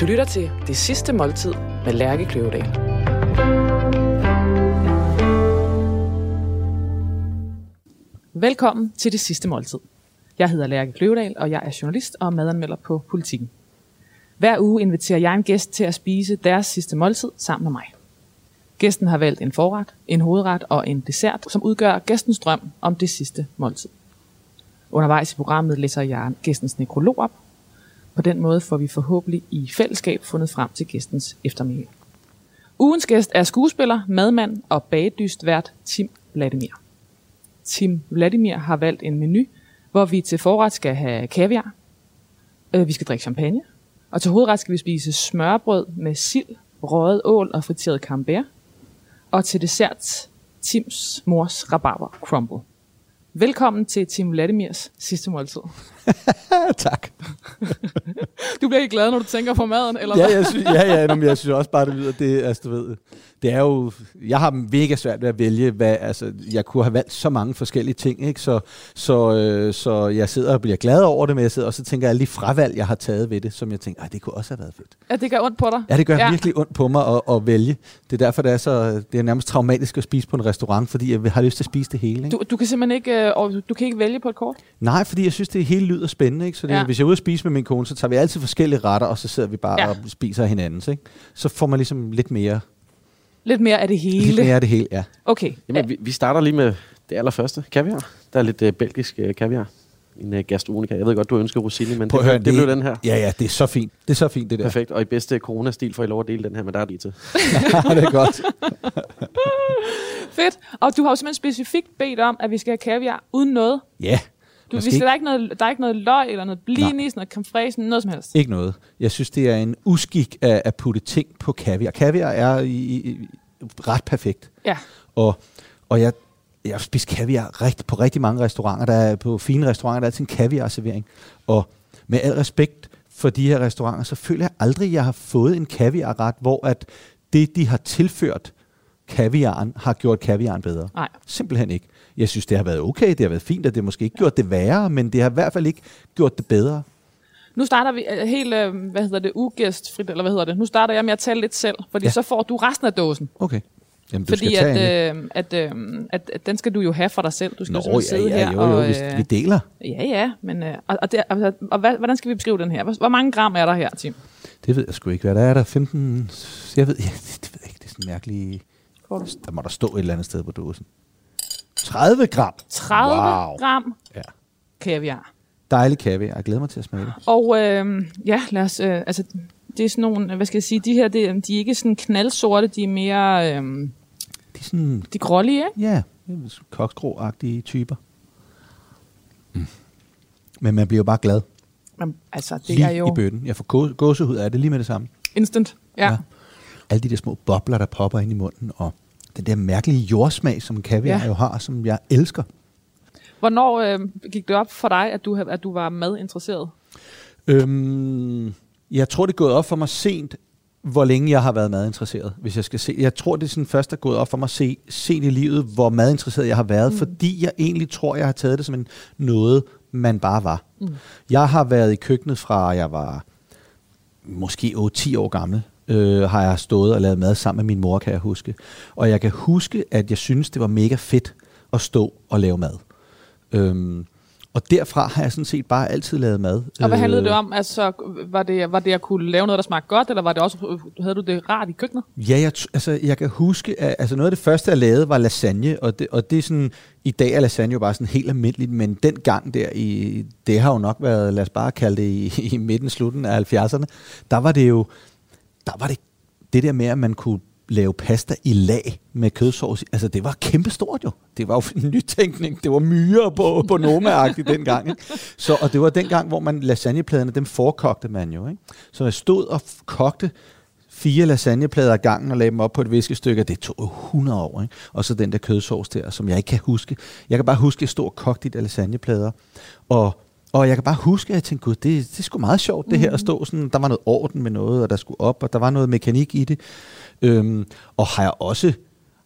Du lytter til Det Sidste Måltid med Lærke Kløvedal. Velkommen til Det Sidste Måltid. Jeg hedder Lærke Kløvedal, og jeg er journalist og madanmelder på Politiken. Hver uge inviterer jeg en gæst til at spise deres sidste måltid sammen med mig. Gæsten har valgt en forret, en hovedret og en dessert, som udgør gæstens drøm om det sidste måltid. Undervejs i programmet læser jeg gæstens nekrolog op. På den måde får vi forhåbentlig i fællesskab fundet frem til gæstens eftermiddag. Ugens gæst er skuespiller, madmand og bagedyst vært Tim Vladimir. Tim Vladimir har valgt en menu, hvor vi til forret skal have kaviar, øh, vi skal drikke champagne, og til hovedret skal vi spise smørbrød med sild, røget ål og friteret camembert, og til dessert Tims mors rabarber crumble. Velkommen til Tim Vladimirs sidste måltid. tak. Du bliver ikke glad, når du tænker på maden, eller Ja, jeg synes, ja, ja, men jeg synes også bare, det lyder, det, altså, du ved, det er jo, jeg har mega svært ved at vælge, hvad, altså, jeg kunne have valgt så mange forskellige ting, ikke? Så, så, øh, så jeg sidder og bliver glad over det, men jeg sidder også og tænker alle de fravalg, jeg har taget ved det, som jeg tænker, det kunne også have været fedt. Ja, det gør ondt på dig. Ja, det gør Ja. ja. virkelig ondt på mig at, at vælge. Det er derfor, det er, så, det er nærmest traumatisk at spise på en restaurant, fordi jeg har lyst til at spise det hele. Ikke? Du, du kan simpelthen ikke, øh, og du kan ikke vælge på et kort? Nej, fordi jeg synes, det hele lyder spændende. Ikke? Så det, Ja. hvis jeg er ude at spise med min kone, så tager vi altid forskellige retter, og så sidder vi bare Ja. og spiser af hinandens. Ikke? Så får man ligesom lidt mere, Lidt mere af det hele. lidt mere af det hele. Ja. Okay. Jamen, vi, vi starter lige med det allerførste. Kaviar. Der er lidt uh, belgisk uh, kaviar. En uh, gastroonica. Jeg ved godt, du ønsker rosini, men Prøv det, høre, det, det blev den her. Ja, ja, det er så fint. Det er så fint, det der. Perfekt. Og i bedste corona-stil får I lov at dele den her, men der er lige til. det er godt. Fedt. Og du har jo simpelthen specifikt bedt om, at vi skal have kaviar uden noget. Ja, Du, skal, der, er ikke noget, der er ikke noget løg, eller noget blinis, noget fraiche, noget som helst. ikke noget. Jeg synes, det er en uskik at, at putte ting på kaviar. Kaviar er i, i, i, ret perfekt. Ja. Og, og jeg, jeg har spist kaviar rigt, på rigtig mange restauranter. Der er, på fine restauranter der er altid en kaviar-servering. Og med al respekt for de her restauranter, så føler jeg aldrig, at jeg har fået en kaviarret, hvor at det, de har tilført kaviaren, har gjort kaviaren bedre. Nej. Simpelthen ikke. Jeg synes, det har været okay, det har været fint, og det har måske ikke gjort det værre, men det har i hvert fald ikke gjort det bedre. Nu starter vi øh, helt, øh, hvad hedder det, ugæstfrit, eller hvad hedder det? Nu starter jeg med at tale lidt selv, fordi ja. Så får du resten af dåsen. Okay. Jamen, du Fordi skal tage at, en. øh, at, øh, at, at den skal du jo have for dig selv. Du skal Nå, jo ja, sidde ja, her jo, jo, og... vi, øh, vi deler. Ja, ja, men... Øh, og, og, det, og, og hvad, hvordan skal vi beskrive den her? Hvor, hvor mange gram er der her, Tim? Det ved jeg sgu ikke. Hvad der er der? 15... Jeg ved, ja, det, det ved jeg ikke. Det er sådan mærkeligt... Får du? Der må der stå et eller andet sted på dåsen. 30 gram. 30 Wow. gram Ja. kaviar. Dejlig kaviar. Jeg glæder mig til at smage det. Og øh, ja, lad os... Øh, altså, det er sådan nogle... Hvad skal jeg sige? De her, det, de er ikke sådan knaldsorte. De er mere... Øh, De er sådan... de grålige, ikke? Ja, koksgrå-agtige typer. Mm. Men man bliver jo bare glad. Jamen, altså, det lige er jo i bøtten. Jeg får gå- gåsehud af det lige med det samme. instant. Ja. ja. Ja. Alle de der små bobler, der popper ind i munden, og den der mærkelige jordsmag, som kaviar Ja. jo har, som jeg elsker. Hvornår øh, gik det op for dig, at du, at du var madinteresseret? Øhm, jeg tror, det er gået op for mig sent, hvor længe jeg har været madinteresseret, hvis jeg skal se. Jeg tror, det er sådan først er gået op for mig se, sent i livet, hvor madinteresseret jeg har været, mm. fordi jeg egentlig tror, jeg har taget det som en noget, man bare var. Mm. Jeg har været i køkkenet fra, jeg var måske 8-10 år gammel, øh, har jeg stået og lavet mad sammen med min mor, kan jeg huske. Og jeg kan huske, at jeg synes, det var mega fedt at stå og lave mad. Øhm, og derfra har jeg sådan set bare altid lavet mad. Og hvad handlede Øh, det om? Altså, var det, var det at kunne lave noget, der smagte godt, eller var det også, havde du det rart i køkkenet? Ja, jeg, altså, jeg kan huske, at altså noget af det første, jeg lavede, var lasagne, og det, og det er sådan, i dag er lasagne jo bare sådan helt almindeligt, men den gang der, i, det har jo nok været, lad os bare kalde det i, i midten, slutten af 70'erne, der var det jo, der var det, det der med, at man kunne lave pasta i lag med kødsovs. Altså, det var kæmpestort jo. Det var jo en nytænkning. Det var myrer på, på Noma-agtigt dengang. Ikke? Så, og det var dengang, hvor man lasagnepladerne, dem forkogte man jo. Ikke? Så jeg stod og kogte fire lasagneplader ad gangen og lagde dem op på et viskestykke, og det tog 100 år. Ikke? Og så den der kødsovs der, som jeg ikke kan huske. Jeg kan bare huske, at jeg stod og kogte de der lasagneplader. Og, og jeg kan bare huske, at jeg tænkte, gud, det, det er sgu meget sjovt, det her at stå sådan. Der var noget orden med noget, og der skulle op, og der var noget mekanik i det. Øhm, og har jeg også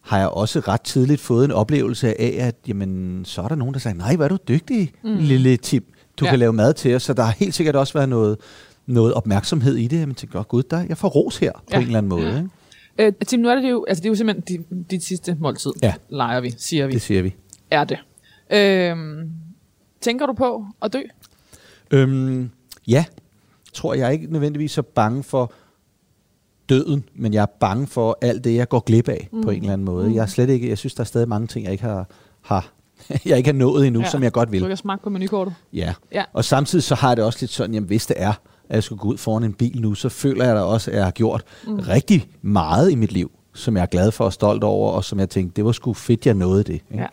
har jeg også ret tidligt fået en oplevelse af, at jamen, så er der nogen, der siger, nej, hvor er du dygtig, mm. lille Tim. Du Ja. ja. kan lave mad til os. Så der har helt sikkert også været noget, noget opmærksomhed i det. Jeg tænkte, oh, gud, der, jeg får ros her på Ja. en eller anden måde. Ikke? Øh, Tim, nu er det jo, altså det er jo simpelthen dit, dit sidste måltid, Ja. leger vi, siger vi. Det siger vi. Er det. Øh, tænker du på at dø? Øhm, ja, tror jeg er ikke nødvendigvis så bange for døden, men jeg er bange for alt det, jeg går glip af mm. på en eller anden måde. Mm. Jeg er slet ikke, jeg synes, der er stadig mange ting, jeg ikke har, har jeg ikke har nået endnu, ja. som jeg godt vil. Du kan smage på menukortet. Ja. Ja. Og samtidig så har jeg det også lidt sådan, jamen hvis det er, at jeg skulle gå ud foran en bil nu, så føler jeg da også, at jeg har gjort mm. rigtig meget i mit liv, som jeg er glad for og stolt over, og som jeg tænkte, det var sgu fedt, jeg nåede det. Ikke? Ja.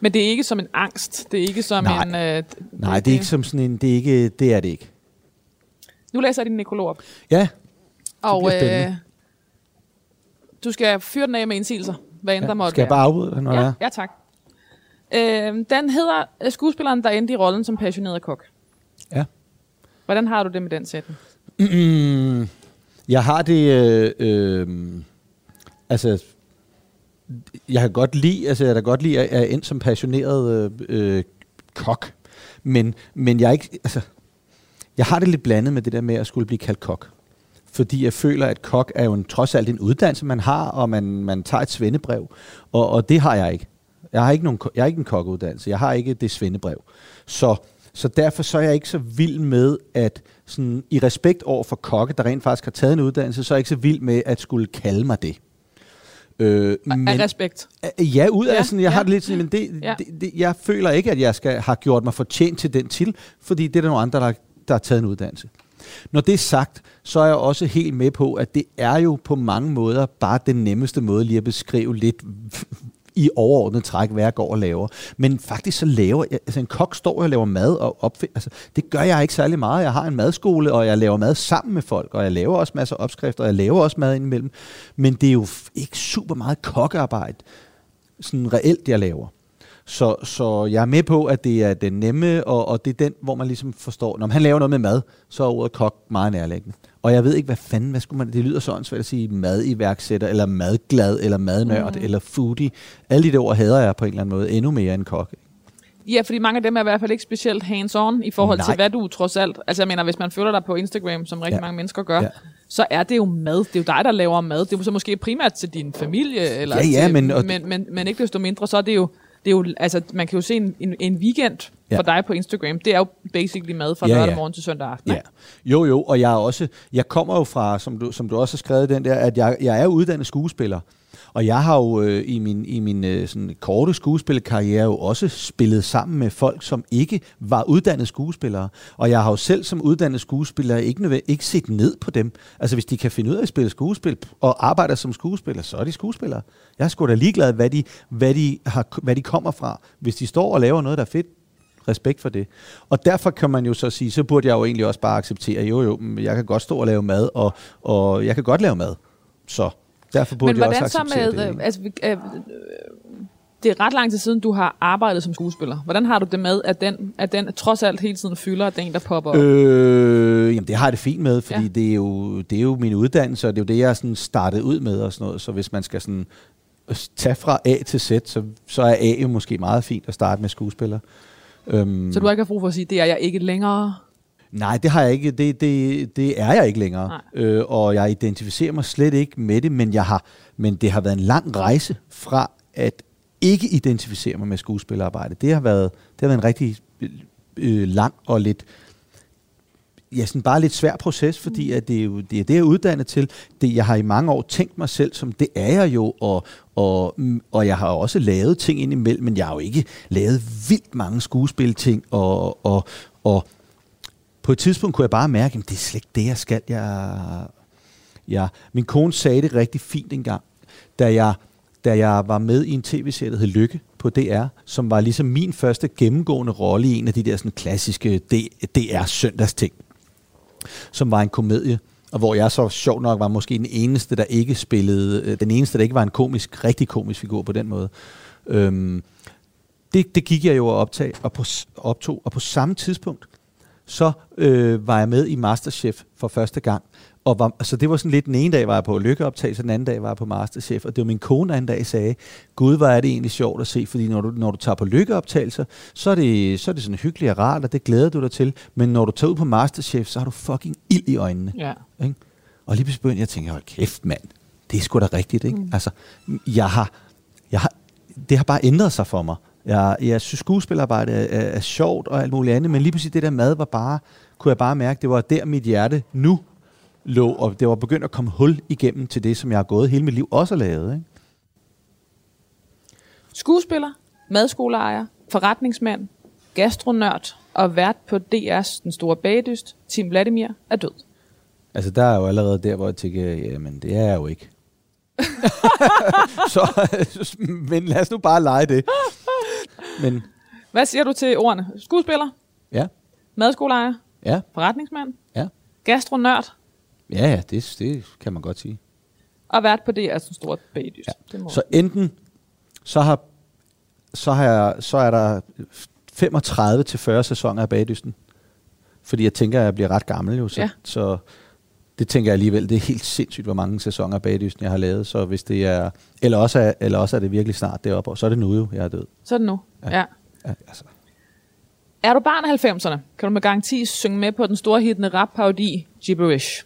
Men det er ikke som en angst. Det er ikke som Nej. en... Øh, Nej, det er ikke som sådan en, det er, ikke, det er det ikke. Nu læser jeg din nekrolog op. Ja, Og øh, du skal fyre den af med indsigelser. Hvad end der ja. måtte skal jeg bare afbryde når ja. Ja, tak. Øh, den hedder øh, skuespilleren, der endte i rollen som passioneret kok. Ja. Hvordan har du det med den sætning? Jeg har det... Øh, øh, altså, jeg kan godt lide, altså jeg kan godt lide, at jeg er ind som passioneret øh, øh, kok. Men, men jeg er ikke, altså, jeg har det lidt blandet med det der med at skulle blive kaldt kok. Fordi jeg føler, at kok er jo en, trods alt en uddannelse, man har, og man, man tager et svendebrev. Og, og det har jeg ikke. Jeg har ikke, nogen, jeg har ikke en kokkeuddannelse. Jeg har ikke det svendebrev. Så, så derfor så er jeg ikke så vild med, at sådan, i respekt over for kokke, der rent faktisk har taget en uddannelse, så er jeg ikke så vild med at skulle kalde mig det. Øh, Men, af respekt. Ja, ud af Ja, sådan, jeg ja. har det lidt sådan, men det, Ja. ja. det, det, jeg føler ikke, at jeg skal have gjort mig fortjent til den til, fordi det er der nogle andre, der, der har taget en uddannelse. Når det er sagt, så er jeg også helt med på, at det er jo på mange måder bare den nemmeste måde lige at beskrive lidt i overordnet træk, hvad jeg går og laver. Men faktisk så laver jeg, altså en kok står og laver mad og opfinder, altså det gør jeg ikke særlig meget. Jeg har en madskole, og jeg laver mad sammen med folk, og jeg laver også masser af opskrifter, og jeg laver også mad indimellem. Men det er jo ikke super meget kokkearbejde, sådan reelt, jeg laver. Så, så jeg er med på, at det er den nemme, og, og det er den, hvor man ligesom forstår, når han laver noget med mad, så er ordet kok meget nærliggende. Og jeg ved ikke, hvad fanden, hvad skulle man, det lyder sådan svært at sige madiværksætter, eller madglad, eller madnørd, mm. eller foodie. Alle de der ord hader jeg på en eller anden måde, endnu mere end kok. Ja, fordi mange af dem er i hvert fald ikke specielt hands-on i forhold Nej. til, hvad du trods alt... Altså jeg mener, hvis man følger dig på Instagram, som rigtig Ja. mange mennesker gør, Ja. så er det jo mad. Det er jo dig, der laver mad. Det er jo så måske primært til din familie, eller Ja, ja, til, men- og- men, men, men ikke desto mindre, så er det jo... Det er jo, altså, man kan jo se en, en, en weekend Ja. for dig på Instagram. Det er jo basically mad fra Ja, lørdag ja. morgen til søndag aften. Ja. Jo, jo, og jeg er også, jeg kommer jo fra, som du, som du også har skrevet den der, at jeg, jeg er uddannet skuespiller. Og jeg har jo øh, i min, i min øh, sådan korte skuespillerkarriere jo også spillet sammen med folk, som ikke var uddannede skuespillere. Og jeg har jo selv som uddannet skuespiller ikke, nødvendig, ikke set ned på dem. Altså hvis de kan finde ud af at spille skuespil og arbejder som skuespiller, så er de skuespillere. Jeg er sgu da ligeglad, hvad de, hvad, de har, hvad de kommer fra. Hvis de står og laver noget, der er fedt, respekt for det. Og derfor kan man jo så sige, så burde jeg jo egentlig også bare acceptere, jo jo, jeg kan godt stå og lave mad, og, og jeg kan godt lave mad. Så derfor burde Men jeg også så acceptere med... det. øh, altså, øh, øh, det er ret lang tid siden, du har arbejdet som skuespiller. Hvordan har du det med, at den, at den trods alt hele tiden fylder, at det er en, der popper op? Øh, jamen det har jeg det fint med, fordi Ja. ja. det, er jo, det er jo min uddannelse, og det er jo det, jeg sådan startede ud med og sådan noget. Så hvis man skal sådan tage fra A til Z, så, så er A jo måske meget fint at starte med skuespiller. Øhm, Så du har ikke haft brug for at sige, det er jeg ikke længere? Nej, det har jeg ikke. Det, det, det er jeg ikke længere. Nej. Øh, og jeg identificerer mig slet ikke med det, men, jeg har, men det har været en lang rejse fra at ikke identificere mig med skuespillerarbejde. Det har været, det har været en rigtig øh, lang og lidt ja, sådan bare lidt svær proces, fordi at det, er jo, det er det, jeg er uddannet til. Det, jeg har i mange år tænkt mig selv som, det er jeg jo, og, og, mm, og jeg har også lavet ting indimellem, men jeg har jo ikke lavet vildt mange skuespilting, og, og, og på et tidspunkt kunne jeg bare mærke, at det er slet ikke det, jeg skal. Jeg, jeg, min kone sagde det rigtig fint engang, da jeg, da jeg var med i en tv-serie, der hed Lykke på DR, som var ligesom min første gennemgående rolle i en af de der sådan klassiske DR søndagsting, som var en komedie, og hvor jeg så sjov nok var måske den eneste, der ikke spillede, øh, den eneste, der ikke var en komisk, rigtig komisk figur på den måde. Øhm, det, det gik jeg jo at optage og på, optog, og på samme tidspunkt, så øh, var jeg med i Masterchef for første gang. Og var, så det var sådan lidt, den ene dag var jeg på lykkeoptagelse, den anden dag var jeg på Masterchef, og det var min kone, der en dag sagde, gud, hvor er det egentlig sjovt at se, fordi når du, når du tager på lykkeoptagelser, så er, det, så er det sådan hyggeligt og rart, og det glæder du dig til, men når du tager ud på Masterchef, så har du fucking ild i øjnene. Ja. Ikke? Og lige pludselig begyndte jeg at tænke, hold kæft mand, det er sgu da rigtigt, ikke? Mm. Altså, jeg har, jeg har, det har bare ændret sig for mig. Jeg, jeg synes, skuespilarbejde er, er, er sjovt og alt muligt andet, men lige præcis det der mad var bare, kunne jeg bare mærke, det var der mit hjerte nu lå, og det var begyndt at komme hul igennem til det, som jeg har gået hele mit liv også har lavet. Ikke? Skuespiller, madskoleejer, forretningsmand, gastronørd og vært på DR's Den Store Bagdyst, Tim Vladimir, er død. Altså, der er jo allerede der, hvor jeg tænker, jamen, det er jeg jo ikke. så, men lad os nu bare lege det. Men, Hvad siger du til ordene? Skuespiller, ja, madskoleejer, ja, forretningsmand, ja. gastronørd Ja, ja, det, det kan man godt sige. og vært på DR's Den Store Bagdyst. Ja. Det må Så enten, så har, så har jeg, så er der 35 til 40 sæsoner af Bagdysten. Fordi jeg tænker, at jeg bliver ret gammel jo. Så, Ja. så det tænker jeg alligevel, det er helt sindssygt, hvor mange sæsoner af Bagdysten, jeg har lavet. Så hvis det er, eller også er, eller også er det virkelig snart deroppe, og så er det nu jo, jeg er død. Så er det nu. Ja. Ja. ja. Ja, altså. Er du barn af 90'erne, kan du med garanti synge med på den store hittende rap-parodi Gibberish.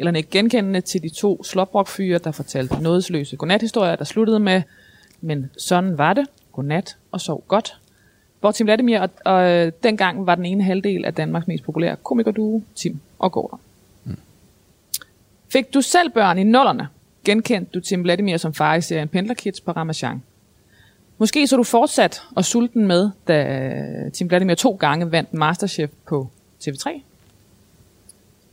Eller ikke genkendende til de to slåbrokfyre, der fortalte nådesløse godnathistorier, der sluttede med, men sådan var det, godnat og sov godt. Hvor Tim Vladimir og, og øh, dengang var den ene halvdel af Danmarks mest populære komikerduo, Tim og Gordon. Mm. Fik du selv børn i nullerne, genkendte du Tim Vladimir som far i serien Pendlerkids på Ramachan. Måske så du fortsat og sulten med, da Tim Vladimir to gange vandt Masterchef på TV3.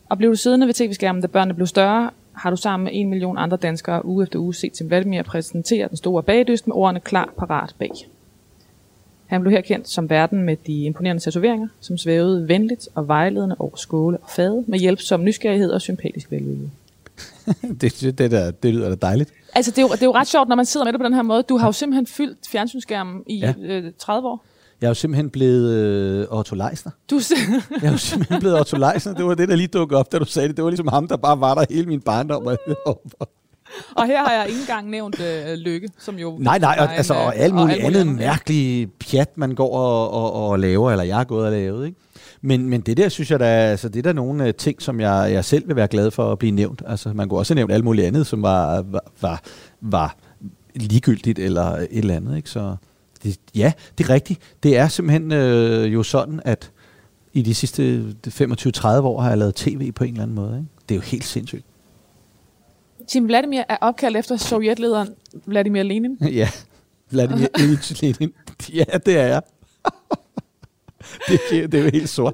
Og blev du siddende ved tv-skærmen, da børnene blev større, har du sammen med en million andre danskere uge efter uge set Tim Vladimir præsentere den store bagdyst med ordene klar, parat, bag. Han blev her kendt som verden med de imponerende tatoveringer, som svævede venligt og vejledende over skåle og fade med hjælpsom nysgerrighed og sympatisk velvilje. det, det, det, der, det lyder da dejligt. Altså, det er, jo, det er jo ret sjovt, når man sidder med det på den her måde. Du har jo simpelthen fyldt fjernsynsskærmen i ja. øh, 30 år. Jeg er jo simpelthen blevet øh, Otto Leisner. Du, er Jeg er jo simpelthen blevet Otto Leisner. Det var det, der lige dukkede op, da du sagde det. Det var ligesom ham, der bare var der hele min barndom. og her har jeg ikke engang nævnt øh, Lykke, som jo... Nej, nej, og, en, altså, øh, og alt muligt andet andet. mærkeligt pjat, man går og, og, og laver, eller jeg har gået og lavet, ikke? Men, men det der, synes jeg, der, er- altså, det er der nogle øh, ting, som jeg, jeg selv vil være glad for at blive nævnt. Altså, man kunne også have nævnt alt muligt andet, som var, var, var, var ligegyldigt eller et eller andet, ikke? Så det, ja, det er rigtigt. Det er simpelthen øh, jo sådan, at i de sidste 25-30 år har jeg lavet tv på en eller anden måde, ikke? Det er jo helt sindssygt. Tim Vladimir er opkaldt efter sovjetlederen Vladimir Lenin. Ja, Vladimir Ilyich Lenin. Ja, det er jeg. det, er- det er jo helt sort.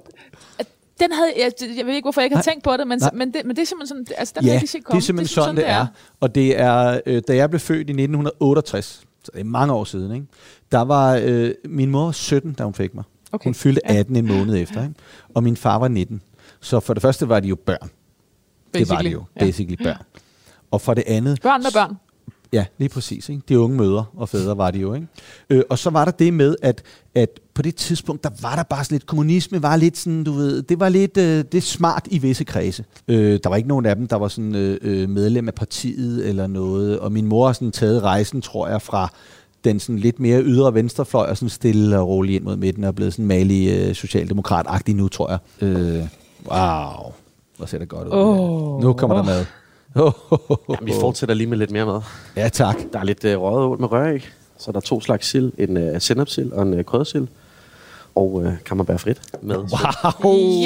Den havde, jeg, jeg ved ikke, hvorfor jeg ikke har tænkt på det, men, Nej. men, det, men det er simpelthen sådan, det- altså, den ja, ikke set det komme. er simpelthen synes sådan, det er. Og det er, øh, da jeg blev født i 1968, så det er mange år siden, ikke? Der var øh, min mor 17, da hun fik mig. Okay. Hun fyldte 18 en måned efter, ikke? og min far var 19. Så for det første var de jo børn. Det var de Basically, jo, ja. basically børn. Og for det andet... Børn med børn. Ja, lige præcis. Ikke? De unge mødre og fædre var de jo. Ikke? Øh, og så var der det med, at, at på det tidspunkt, der var der bare sådan lidt, kommunisme var lidt sådan, du ved, det var lidt øh, det smart i visse kredse. Øh, der var ikke nogen af dem, der var sådan øh, øh, medlem af partiet eller noget. Og min mor har sådan taget rejsen, tror jeg, fra den sådan lidt mere ydre venstrefløj og sådan stille og rolig ind mod midten og er blevet sådan malig øh, socialdemokrat-agtig nu, tror jeg. Øh, wow, hvor ser det godt ud. Åh. Nu kommer der mad. Oh, Jamen, vi fortsætter lige med lidt mere mad. Ja, tak. Der er lidt øh, røget ål med røræg. Så der er to slags sild. En øh, sennepsild og en øh, kryddersild. Og øh, kammerbær med. Wow.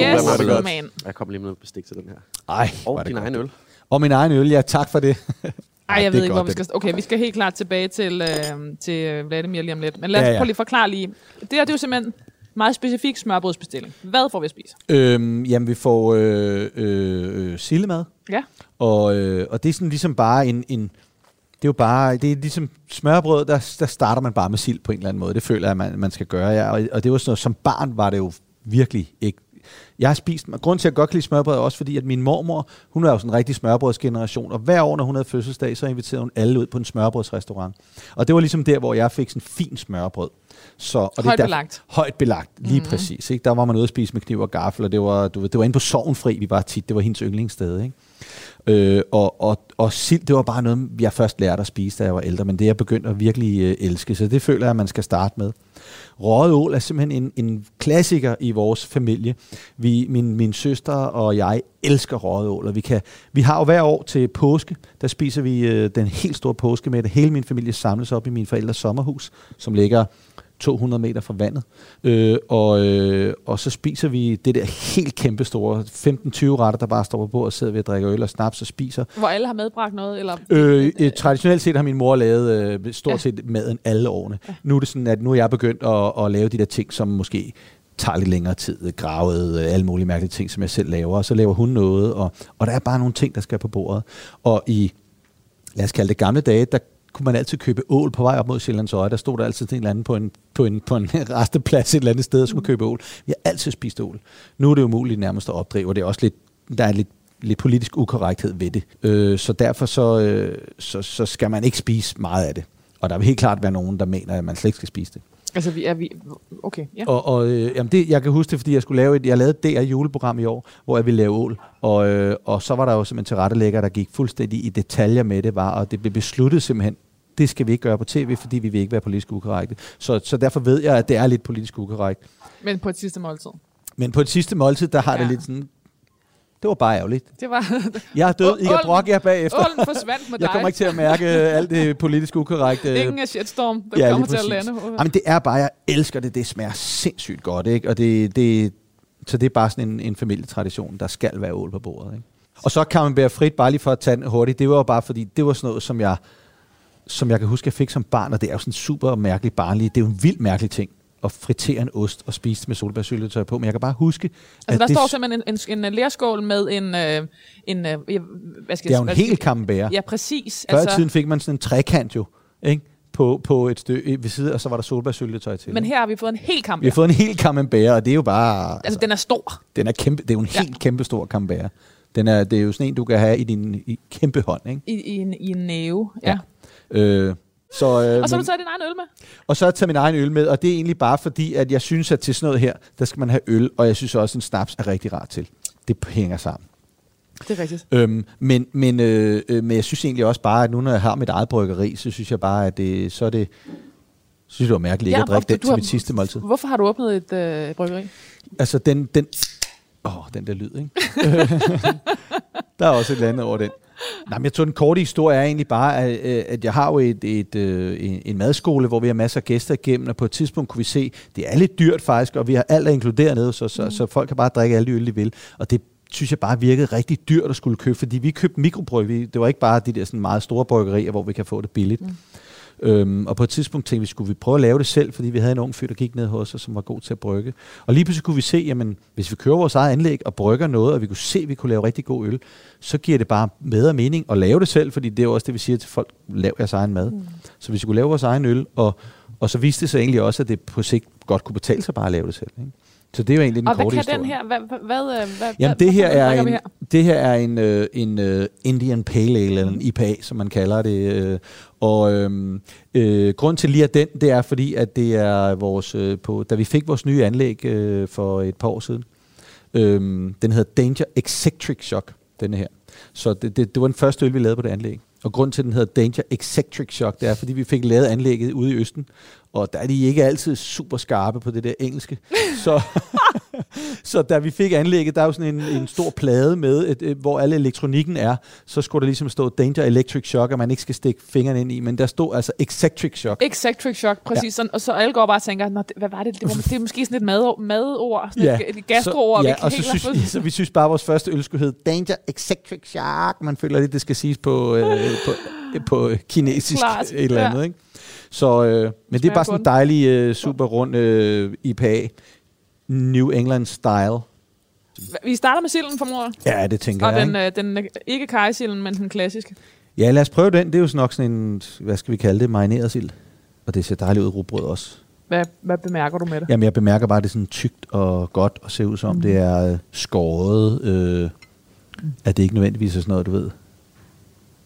Yes, godt. man. Jeg kommer lige med noget bestik til den her. Ej, Og din egen øl. Og min egen øl, ja, tak for det. Ej, jeg ved ikke, hvor vi skal... Okay, vi skal helt klart tilbage til, øh, til Vladimir lige om lidt. Men lad os Ja, ja, prøve lige forklare lige. Det her det er jo simpelthen meget specifik smørbrødsbestilling. Hvad får vi at spise? Øhm, jamen, vi får øh, øh, øh, sillemad, Ja. og, øh, og det er sådan ligesom bare en, en det er jo bare, det er ligesom smørbrød, der, der starter man bare med sild på en eller anden måde. Det føler jeg, man, man skal gøre, ja. Og, og det var sådan noget, som barn var det jo virkelig ikke, jeg har spist, grund til at jeg godt kan lide smørbrød er også fordi, at min mormor, hun er jo sådan en rigtig smørbrødsgeneration, og hver år, når hun havde fødselsdag, så inviterede hun alle ud på en smørbrødsrestaurant. Og det var ligesom der, hvor jeg fik sådan fin smørbrød. Så, og det højt der, belagt. Højt belagt, lige mm-hmm. præcis. Ikke? Der var man ude at spise med kniv og gaffel, og det var, du ved, det var inde på Sovnfri, vi var tit. Det var hendes yndlingssted. Ikke? Øh, og, og, og sild, det var bare noget, jeg først lærte at spise, da jeg var ældre, men det er jeg begyndt at virkelig øh, elske, så det føler jeg, at man skal starte med. Røget ål er simpelthen en, en klassiker i vores familie. Vi, min, min søster og jeg elsker røget ål, og vi, kan, vi har jo hver år til påske, der spiser vi øh, den helt store påske med det. Hele min familie samles op i min forældres sommerhus, som ligger 200 meter fra vandet. Øh, og, øh, og så spiser vi det der helt kæmpe store, 15-20 retter, der bare står på bordet og sidder ved at drikke øl og snaps og spiser. Hvor alle har medbragt noget? Eller? Øh, øh, traditionelt set har min mor lavet øh, stort ja. set maden alle årene. Ja. Nu er det sådan, at nu er jeg begyndt at, at lave de der ting, som måske tager lidt længere tid, gravet, øh, alle mulige mærkelige ting, som jeg selv laver, og så laver hun noget, og, og der er bare nogle ting, der skal på bordet. Og i, lad os kalde det gamle dage, der kunne man altid købe ål på vej op mod Sjællands Øje. Der stod der altid en eller anden på en, på en, på en resteplads et eller andet sted, og skulle mm. købe ål. Vi har altid spist ål. Nu er det umuligt nærmest at opdrive, og det er også lidt, der er lidt lidt politisk ukorrekthed ved det. Øh, så derfor så, øh, så, så skal man ikke spise meget af det. Og der vil helt klart være nogen, der mener, at man slet ikke skal spise det. Altså, vi er vi... Okay, ja. Og, og øh, jamen det, jeg kan huske det, fordi jeg skulle lave et, jeg lavede et DR juleprogram i år, hvor jeg ville lave ål. Og, øh, og så var der jo simpelthen tilrettelægger, der gik fuldstændig i detaljer med det, var, og det blev besluttet simpelthen det skal vi ikke gøre på tv, fordi vi vil ikke være politisk ukorrekte. Så, så derfor ved jeg, at det er lidt politisk ukorrekt. Men på et sidste måltid? Men på et sidste måltid, der har ja. det lidt sådan, det var bare ærgerligt. Det var... Jeg er død. I kan brokke jer bagefter. Ålen forsvandt med dig. Jeg kommer ikke til at mærke alt det politisk ukorrekte. Ingen af shitstorm, der ja, kommer til at lande. Jamen, det er bare, jeg elsker det. Det smager sindssygt godt, ikke? Og det, det, så det er bare sådan en, en familietradition, der skal være ål på bordet, ikke? Og så kan man bære frit, bare lige for at tage den hurtigt. Det var jo bare fordi, det var sådan noget, som jeg som jeg kan huske, jeg fik som barn, og det er jo sådan super mærkeligt barnligt. Det er jo en vild mærkelig ting at fritere en ost og spise med solbærsyltetøj på, men jeg kan bare huske... Altså der det står simpelthen en, en, en lærskål med en... Øh, en øh, hvad skal det er jo en hel camembert. Ja, præcis. Før altså, i tiden fik man sådan en trekant jo, ikke? På, på et stykke ved siden, og så var der solbærsyltetøj til. Men her har vi fået en hel camembert. Vi har fået en hel camembert, og det er jo bare... Altså, altså den er stor. Den er kæmpe, det er jo en ja. helt kæmpe stor camembert. Den er, det er jo sådan en, du kan have i din i kæmpe hånd, ikke? I, i, en, i en næve, ja. ja. Øh, så, øh, og så har du taget din egen øl med? Og så har jeg taget min egen øl med, og det er egentlig bare fordi, at jeg synes, at til sådan noget her, der skal man have øl, og jeg synes også, at en snaps er rigtig rart til. Det hænger sammen. Det er rigtigt. Øhm, men, men, øh, øh, men jeg synes egentlig også bare, at nu når jeg har mit eget bryggeri, så synes jeg bare, at det, så er det, synes det var mærkeligt ja, at drikke den til mit sidste måltid. Hvorfor har du åbnet et øh, bryggeri? Altså den, den, åh, den der lyd, ikke? der er også et eller andet over den. Nej, men jeg tror, den korte historie er egentlig bare, at, øh, at jeg har jo et, et, et, øh, en madskole, hvor vi har masser af gæster igennem, og på et tidspunkt kunne vi se, det er lidt dyrt faktisk, og vi har alt er inkluderet nede, så, så, mm. så folk kan bare drikke alle de øl, de vil. Og det synes jeg bare virkede rigtig dyrt at skulle købe, fordi vi købte mikrobryg. Det var ikke bare de der sådan meget store bryggerier, hvor vi kan få det billigt. Mm. Øhm, og på et tidspunkt tænkte vi, skulle vi prøve at lave det selv, fordi vi havde en ung fyr, der gik ned hos os, som var god til at brygge. Og lige pludselig kunne vi se, jamen, hvis vi kører vores eget anlæg og brygger noget, og vi kunne se, at vi kunne lave rigtig god øl, så giver det bare bedre mening at lave det selv, fordi det er også det, vi siger til folk, lav jeres egen mad. Mm. Så hvis vi kunne lave vores egen øl, og, og så viste det sig egentlig også, at det på sigt godt kunne betale sig bare at lave det selv. Ikke? Så det er jo egentlig den og korte historie. Og hvad kan den her? Hvad, hvad, øh, hvad, Jamen, det her, er en, her? det her er en, uh, en uh, Indian Pale Ale, eller en IPA, som man kalder det. Uh, og øhm, øh, grund til lige at den, det er fordi, at det er vores, øh, på, da vi fik vores nye anlæg øh, for et par år siden, øh, den hedder Danger Eccentric Shock, denne her. Så det, det, det var den første øl, vi lavede på det anlæg. Og grund til, at den hedder Danger Eccentric Shock, det er, fordi vi fik lavet anlægget ude i Østen, og der er de ikke altid super skarpe på det der engelske. så, så da vi fik anlægget, der er jo sådan en, en stor plade med, et, et, hvor alle elektronikken er, så skulle der ligesom stå Danger Electric Shock, og man ikke skal stikke fingrene ind i, men der stod altså Eccentric Shock. Eccentric Shock, præcis. Ja. Og så alle går bare og tænker, hvad var det? Det, var, det er måske sådan et mad, madord, sådan ja. et, et gastroord. Så, ja, og så synes, så vi synes bare, at vores første øl skulle hedde Danger Eccentric Shock. Man føler lidt, det skal siges på, øh, på, på kinesisk Klart. et eller andet, ja. ikke? Så, øh, men det er bare sådan en dejlig, øh, super rund øh, IPA. New England style. Vi starter med silden, formoder. Ja, det tænker og jeg. Og den, øh, den, øh, ikke kajsilden, men den klassiske. Ja, lad os prøve den. Det er jo nok sådan en, hvad skal vi kalde det, marineret sild. Og det ser dejligt ud rugbrød også. Hvad, hvad bemærker du med det? Jamen, jeg bemærker bare, at det er sådan tykt og godt og ser ud som, mm. det er øh, skåret. Øh, at det ikke nødvendigvis er sådan noget, du ved, der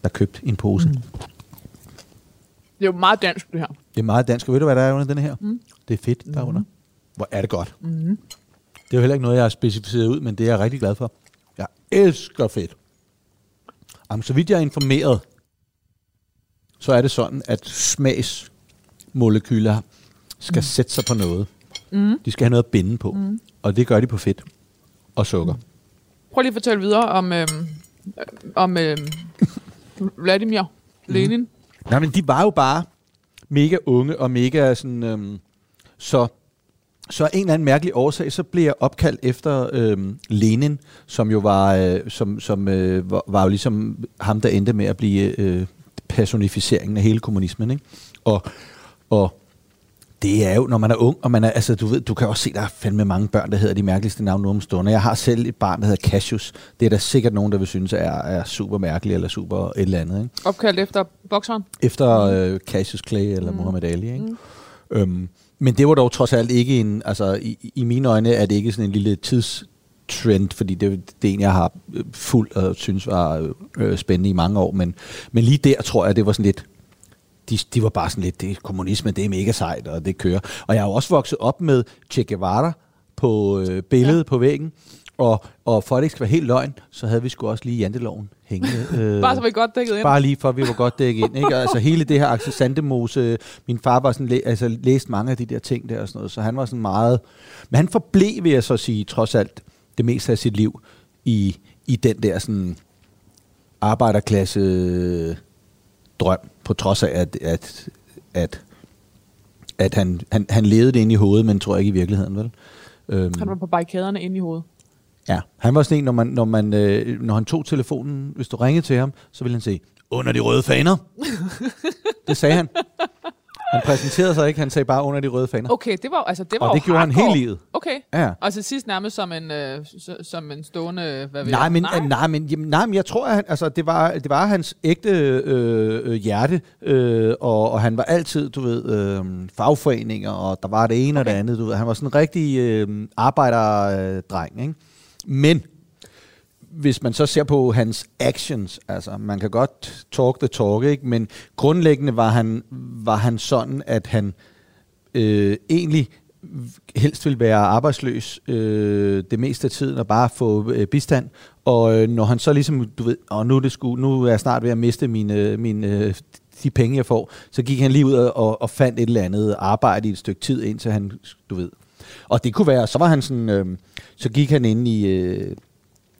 er købt i en pose. Mm. Det er jo meget dansk, det her. Det er meget dansk. Og ved du, hvad der er under den her? Mm. Det er fedt derunder. Mm. Hvor er det godt. Mm. Det er jo heller ikke noget, jeg har specificeret ud, men det er jeg rigtig glad for. Jeg elsker fedt. Jamen, så vidt jeg er informeret, så er det sådan, at smagsmolekyler skal mm. sætte sig på noget. Mm. De skal have noget at binde på. Mm. Og det gør de på fedt og sukker. Mm. Prøv lige at fortælle videre om, øh, om øhm, Vladimir Lenin. Mm. Nej, men de var jo bare mega unge og mega sådan... Øhm, så, så af en eller anden mærkelig årsag, så blev jeg opkaldt efter øhm, Lenin, som jo var, øh, som, som, øh, var, var jo ligesom ham, der endte med at blive øh, personificeringen af hele kommunismen. Ikke? Og, og det er jo, når man er ung, og man er, altså, du ved, du kan også se, der er fandme mange børn, der hedder de mærkeligste navne nu om stunder. Jeg har selv et barn, der hedder Cassius. Det er der sikkert nogen, der vil synes er, er super mærkeligt, eller super et eller andet. Ikke? Opkaldt efter bokseren? Efter øh, Cassius Clay eller mm. Muhammad Ali. Ikke? Mm. Øhm, men det var dog trods alt ikke en, altså i, i mine øjne er det ikke sådan en lille tids trend, fordi det, det er en, jeg har øh, fuldt og synes var øh, spændende i mange år, men, men lige der tror jeg, det var sådan lidt, de, de var bare sådan lidt, det kommunisme, det er mega sejt, og det kører. Og jeg har også vokset op med Che Guevara på øh, billedet ja. på væggen, og, og for at det ikke skal være helt løgn, så havde vi sgu også lige janteloven hængende. Øh, bare så vi godt dækket ind. Bare lige for, at vi var godt dækket ind. Ikke? Altså hele det her Axel Sandemose, min far var sådan, altså, læst mange af de der ting der og sådan noget, så han var sådan meget... Men han forblev, vil jeg så sige, trods alt, det meste af sit liv i, i den der sådan arbejderklasse drøm, på trods af, at, at, at, at han, han, han levede det ind i hovedet, men tror ikke i virkeligheden, vel? Øhm, han var på barrikaderne ind i hovedet. Ja, han var sådan en, når, man, når, man, øh, når han tog telefonen, hvis du ringede til ham, så ville han sige, under de røde faner. det sagde han. Han præsenterede sig ikke, han sagde bare under de røde faner. Okay, det var, altså, det var Og det gjorde hardcore. han hele livet. Okay, ja. og til sidst nærmest som en, øh, som en stående, hvad ved nej, men, nej? nej, men, jamen, nej, men jeg tror, at han, altså, det, var, det var hans ægte øh, øh, hjerte, øh, og, og han var altid, du ved, øh, fagforeninger, og der var det ene okay. og det andet, du ved. Han var sådan en rigtig øh, arbejderdreng, ikke? Men hvis man så ser på hans actions, altså man kan godt talk the talk, ikke? men grundlæggende var han, var han sådan, at han øh, egentlig helst vil være arbejdsløs øh, det meste af tiden og bare få øh, bistand. Og øh, når han så ligesom, du ved, og nu er, det sku, nu er jeg snart ved at miste mine, mine, de penge, jeg får, så gik han lige ud og, og fandt et eller andet arbejde i et stykke tid, indtil han, du ved. Og det kunne være, så var han sådan, øh, så gik han ind i... Øh,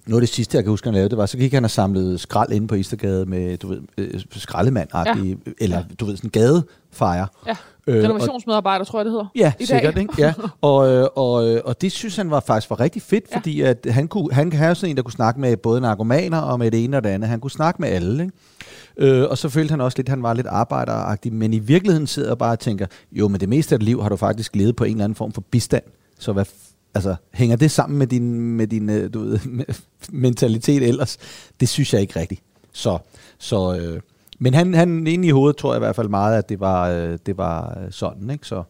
noget af det sidste, jeg kan huske, han lavede, det var, så gik han og samlede skrald inde på Istergade med, du ved, øh, skraldemand ja. eller du ved, sådan gadefejre. Ja. Øh, Renovationsmedarbejder, tror jeg, det hedder. Ja, i sikkert. Dag. Ikke? Ja. Og, øh, og, øh, og det synes han var faktisk var rigtig fedt, ja. fordi at han, kunne, han kan have sådan en, der kunne snakke med både narkomaner og med det ene og det andet. Han kunne snakke med alle. Ikke? Øh, og så følte han også lidt, at han var lidt arbejderagtig, men i virkeligheden sidder jeg bare og tænker, jo, men det meste af dit liv har du faktisk levet på en eller anden form for bistand. Så hvad altså, hænger det sammen med din, med din øh, du ved, mentalitet ellers? Det synes jeg ikke rigtigt. Så, så øh, men han, han inde i hovedet tror jeg i hvert fald meget, at det var, øh, det var øh, sådan. Ikke? Så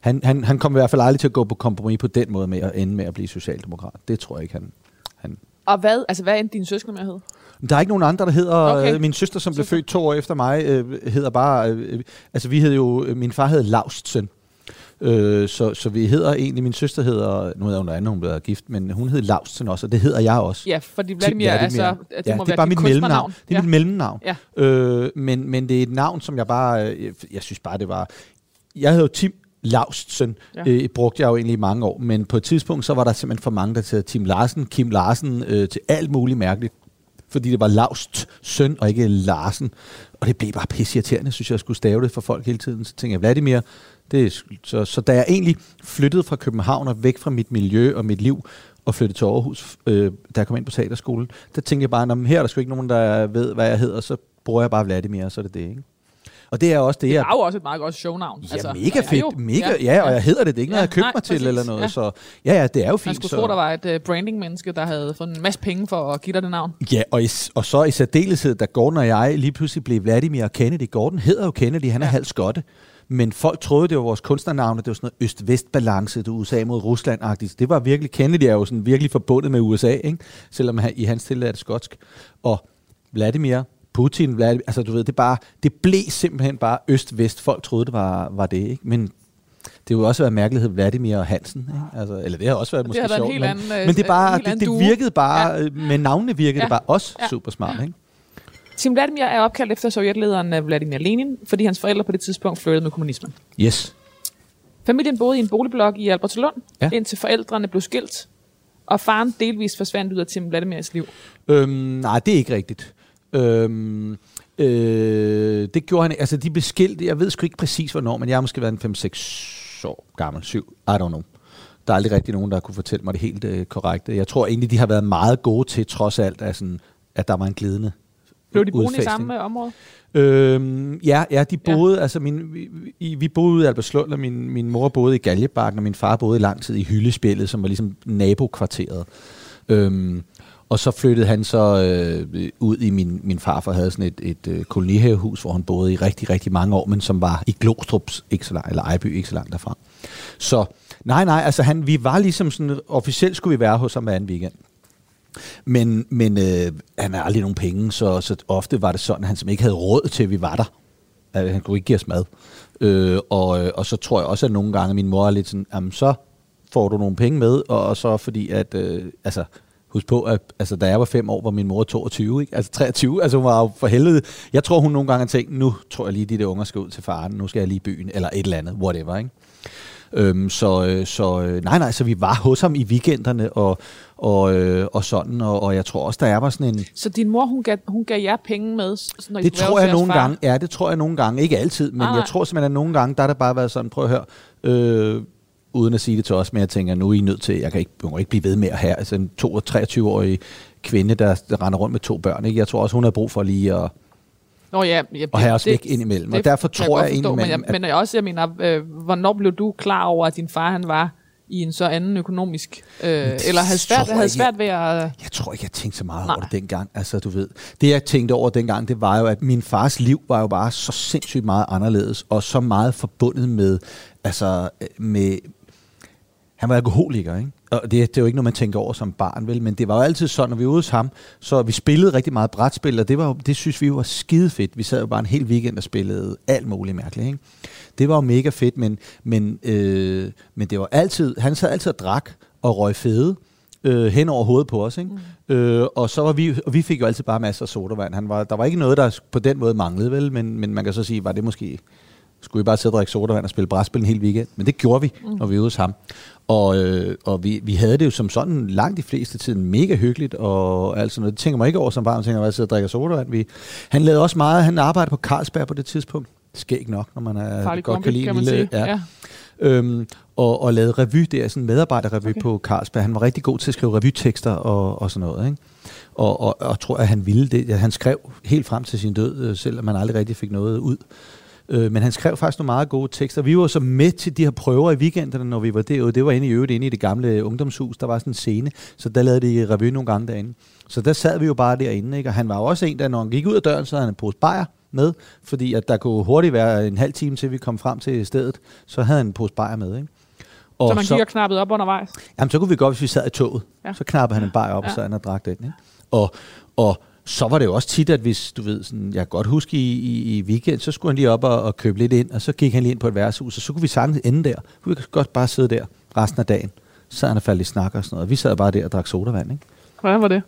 han, han, han kom i hvert fald aldrig til at gå på kompromis på den måde med at ende med at blive socialdemokrat. Det tror jeg ikke, han... han og hvad, altså, hvad endte din søskende med at hedde? Der er ikke nogen andre, der hedder... Okay. Øh, min søster, som søster. blev født to år efter mig, øh, hedder bare... Øh, altså, vi hed jo... Min far hed Laustsen. Øh, så, så vi hedder egentlig, min søster hedder, nu hedder hun noget andet, hun blev gift, men hun hed Lausten også, og det hedder jeg også. Ja, fordi Vladimir, Vladimir. altså, det, ja, må det er bare mit mellemnavn. Det er ja. mit mellemnavn. Ja. Øh, men, men det er et navn, som jeg bare, jeg, jeg synes bare, det var, jeg hedder Tim Laustsen, ja. øh, brugte jeg jo egentlig i mange år, men på et tidspunkt, så var der simpelthen for mange, der til Tim Larsen, Kim Larsen, øh, til alt muligt mærkeligt fordi det var Laust søn og ikke Larsen. Og det blev bare pissirriterende, synes jeg, jeg skulle stave det for folk hele tiden. Så tænkte jeg, Vladimir, det, så, så da jeg egentlig flyttede fra København og væk fra mit miljø og mit liv, og flyttede til Aarhus, øh, da jeg kom ind på teaterskolen, der tænkte jeg bare, her er der sgu ikke nogen, der ved, hvad jeg hedder, så bruger jeg bare Vladimir, og så er det det, ikke? Og det er også det, det er jo også et meget godt shownavn. Ja, altså, mega fedt. Jo, mega, ja, ja, og jeg hedder det. Det er ikke ja, noget, jeg købt mig til eller noget. Ja. Så ja, ja, det er jo fint. Man skulle så. tro, der var et uh, branding-menneske, der havde fået en masse penge for at give dig det navn. Ja, og, i, og så i særdeleshed, da Gordon og jeg lige pludselig blev Vladimir og Kennedy. Gordon hedder jo Kennedy, han er ja. halv skotte. Men folk troede, det var vores kunstnernavne, det var sådan noget øst-vest-balance, det USA mod Rusland-agtigt. Det var virkelig, Kennedy er jo sådan virkelig forbundet med USA, ikke? selvom han, i hans tilfælde er det skotsk. Og Vladimir, Putin, Vladimir, altså du ved, det, bare, det blev simpelthen bare øst-vest. Folk troede, det var, var det, ikke? Men det jo også været mærkelighed Vladimir og Hansen. Ikke? Altså, eller det har også været måske har været sjovt, men, anden, øh, men det, er bare, det, det virkede bare, Ja. ja. med navnene virkede ja. Det bare også Ja. super smart. Ikke? Tim Vladimir er opkaldt efter sovjetlederen øh, Vladimir Lenin, fordi hans forældre på det tidspunkt flirtede med kommunismen. Yes. Familien boede i en boligblok i Albertslund, ja. Indtil forældrene blev skilt, og faren delvis forsvandt ud af Tim Vladimirs liv. Øhm, nej, det er ikke rigtigt. Øhm, øh, det gjorde han, altså de blev skilt, jeg ved sgu ikke præcis hvornår, men jeg har måske været en 5-6 år gammel, 7, I don't know. Der er aldrig rigtig nogen, der kunne fortælle mig det helt øh, korrekte. Jeg tror egentlig, de har været meget gode til, trods alt, at, sådan, at der var en glidende Blev de boende i samme øh, område? Øhm, ja, ja, de boede, ja. altså min, vi, vi, boede i Albertslund, og min, min mor boede i Galjebakken, og min far boede lang tid i Hyllespillet, som var ligesom nabokvarteret. Øhm, og så flyttede han så øh, ud i min, min farfar havde sådan et, et øh, kolonihavehus, hvor han boede i rigtig, rigtig mange år, men som var i Glostrups, ikke så langt, eller Ejby, ikke så langt derfra. Så nej, nej, altså han, vi var ligesom sådan, officielt skulle vi være hos ham hver anden weekend. Men, men øh, han havde aldrig nogen penge, så, så ofte var det sådan, at han som ikke havde råd til, at vi var der. At han kunne ikke give os mad. Øh, og, øh, og så tror jeg også, at nogle gange min mor er lidt sådan, jamen så får du nogle penge med, og, og så fordi at, øh, altså husk på, at altså, da jeg var fem år, var min mor 22, ikke? altså 23, altså hun var jo for helvede. Jeg tror, hun nogle gange har tænkt, nu tror jeg lige, de der unger skal ud til faren, nu skal jeg lige i byen, eller et eller andet, whatever, ikke? Øhm, så, øh, så øh, nej, nej, så vi var hos ham i weekenderne og, og, øh, og sådan, og, og jeg tror også, der er var sådan en... Så din mor, hun gav, hun gav jer penge med? s- Når I Det være tror jeg nogle far? gange, ja, det tror jeg nogle gange, ikke altid, men nej. jeg tror simpelthen, at nogle gange, der har det bare været sådan, prøv at høre, øh, uden at sige det til os, men jeg tænker, nu er I nødt til, jeg kan ikke, jeg må ikke blive ved med at have altså en 23-årig kvinde, der, der render rundt med to børn, ikke? jeg tror også, hun har brug for lige at, Nå ja, ja at have os væk indimellem, og det derfor kan tror godt jeg forstå, men, jeg, indimellem, men jeg også, jeg mener, øh, hvornår blev du klar over, at din far han var i en så anden økonomisk, øh, eller havde svært, tror havde jeg svært ved at... Jeg tror ikke, jeg tænkte så meget Nej. over det dengang. Altså, du ved, det jeg tænkte over dengang, det var jo, at min fars liv var jo bare så sindssygt meget anderledes, og så meget forbundet med, altså, øh, med, han var alkoholiker, ikke? Og det, det er jo ikke noget, man tænker over som barn, vel? Men det var jo altid sådan, når vi var ude hos ham, så vi spillede rigtig meget brætspil, og det, var jo, det synes vi jo var skide fedt. Vi sad jo bare en hel weekend og spillede alt muligt mærkeligt, ikke? Det var jo mega fedt, men, men, øh, men det var altid, han sad altid og drak og røg fede øh, hen over hovedet på os, ikke? Mm. Øh, og så var vi, og vi fik jo altid bare masser af sodavand. Han var, der var ikke noget, der på den måde manglede, vel? Men, men man kan så sige, var det måske skulle vi bare sidde og drikke sodavand og spille brætspil en hel weekend. Men det gjorde vi, mm. når vi var hos ham. Og, øh, og vi, vi havde det jo som sådan langt de fleste tiden mega hyggeligt og alt sådan noget. Det tænker man ikke over som barn, man tænker, at jeg sidder og drikker sodavand. Vi, han lavede også meget, han arbejdede på Carlsberg på det tidspunkt. Skæg nok, når man er Farlig godt kombi, kan lide kan en lille... sige. Ja. Øhm, og, og lavede revy der, sådan en medarbejderrevy Okay. på Carlsberg. Han var rigtig god til at skrive revytekster og, og sådan noget, ikke? Og, og, og tror, at han ville det. Ja, Han skrev helt frem til sin død, øh, selvom man aldrig rigtig fik noget ud. Øh, men han skrev faktisk nogle meget gode tekster. Vi var så med til de her prøver i weekenderne, når vi var derude. Det var inde i øvrigt inde i det gamle ungdomshus. Der var sådan en scene, så der lavede de revy nogle gange derinde. Så der sad vi jo bare derinde, ikke? og han var jo også en, der når han gik ud af døren, så havde han en pose bajer med, fordi at der kunne hurtigt være en halv time til, vi kom frem til stedet, så havde han en pose bajer med. Ikke? Så man gik og knappede op undervejs? Jamen, så kunne vi godt, hvis vi sad i toget. Ja. Så knappede han en bajer op, ja. Og så han og drak den. Ikke? Og, og så var det jo også tit, at hvis, du ved, sådan, jeg kan godt huske i, i, i weekend, så skulle han lige op og, og købe lidt ind, og så gik han lige ind på et værtshus, og så kunne vi sagtens ende der. Så kunne vi godt bare sidde der resten af dagen. Så han og faldt i snak og sådan noget. Vi sad bare der og drak sodavand, ikke? Hvordan var det?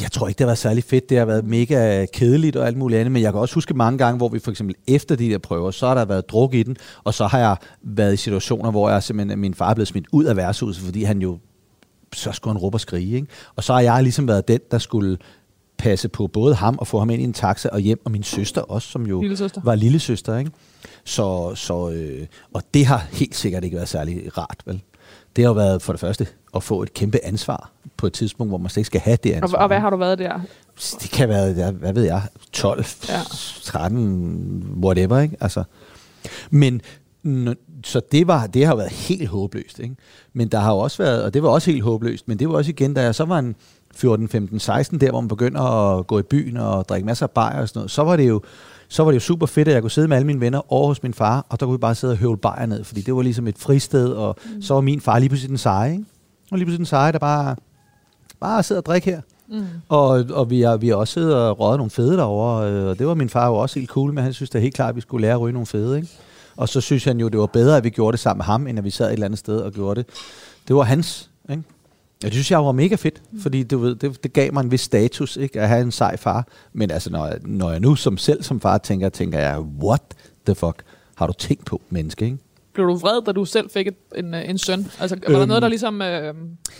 Jeg tror ikke, det har været særlig fedt. Det har været mega kedeligt og alt muligt andet, men jeg kan også huske mange gange, hvor vi for eksempel efter de der prøver, så har der været druk i den, og så har jeg været i situationer, hvor jeg simpelthen, min far er blevet smidt ud af værtshuset, fordi han jo, så skulle han råbe og skrige. Ikke? Og så har jeg ligesom været den, der skulle passe på både ham og få ham ind i en taxa og hjem, og min søster også, som jo Lillesøster. var lille søster. Ikke? Så, så, øh, og det har helt sikkert ikke været særlig rart, vel? Det har jo været for det første at få et kæmpe ansvar på et tidspunkt, hvor man slet ikke skal have det Og, ansvar. og hvad har du været der? Det kan være, hvad ved jeg, 12, Ja. ja. 13, whatever, ikke? Altså, men, så det, var, det har været helt håbløst, ikke? Men der har også været, og det var også helt håbløst, men det var også igen, da jeg så var en 14, 15, 16, der hvor man begynder at gå i byen og drikke masser af bajer og sådan noget, så var det jo, så var det jo super fedt, at jeg kunne sidde med alle mine venner over hos min far, og der kunne vi bare sidde og høvle bajer ned, fordi det var ligesom et fristed, og mm. så var min far lige pludselig den seje, ikke? Og lige pludselig den seje, der bare, bare sidder og drikker her. Mm. Og, og vi, har, vi har også siddet og røget nogle fede derovre, øh, og det var min far jo også helt cool med. Han synes det er helt klart, at vi skulle lære at ryge nogle fede, ikke? Og så synes han jo, det var bedre, at vi gjorde det sammen med ham, end at vi sad et eller andet sted og gjorde det. Det var hans, ikke? Ja, det synes jeg var mega fedt, fordi du ved, det, det gav mig en vis status, ikke, at have en sej far. Men altså, når jeg, når jeg nu som selv som far tænker, tænker jeg, what the fuck har du tænkt på, menneske, ikke? Blev du vred, da du selv fik et, en, en søn? Altså, var øhm, der noget, der ligesom... Øh,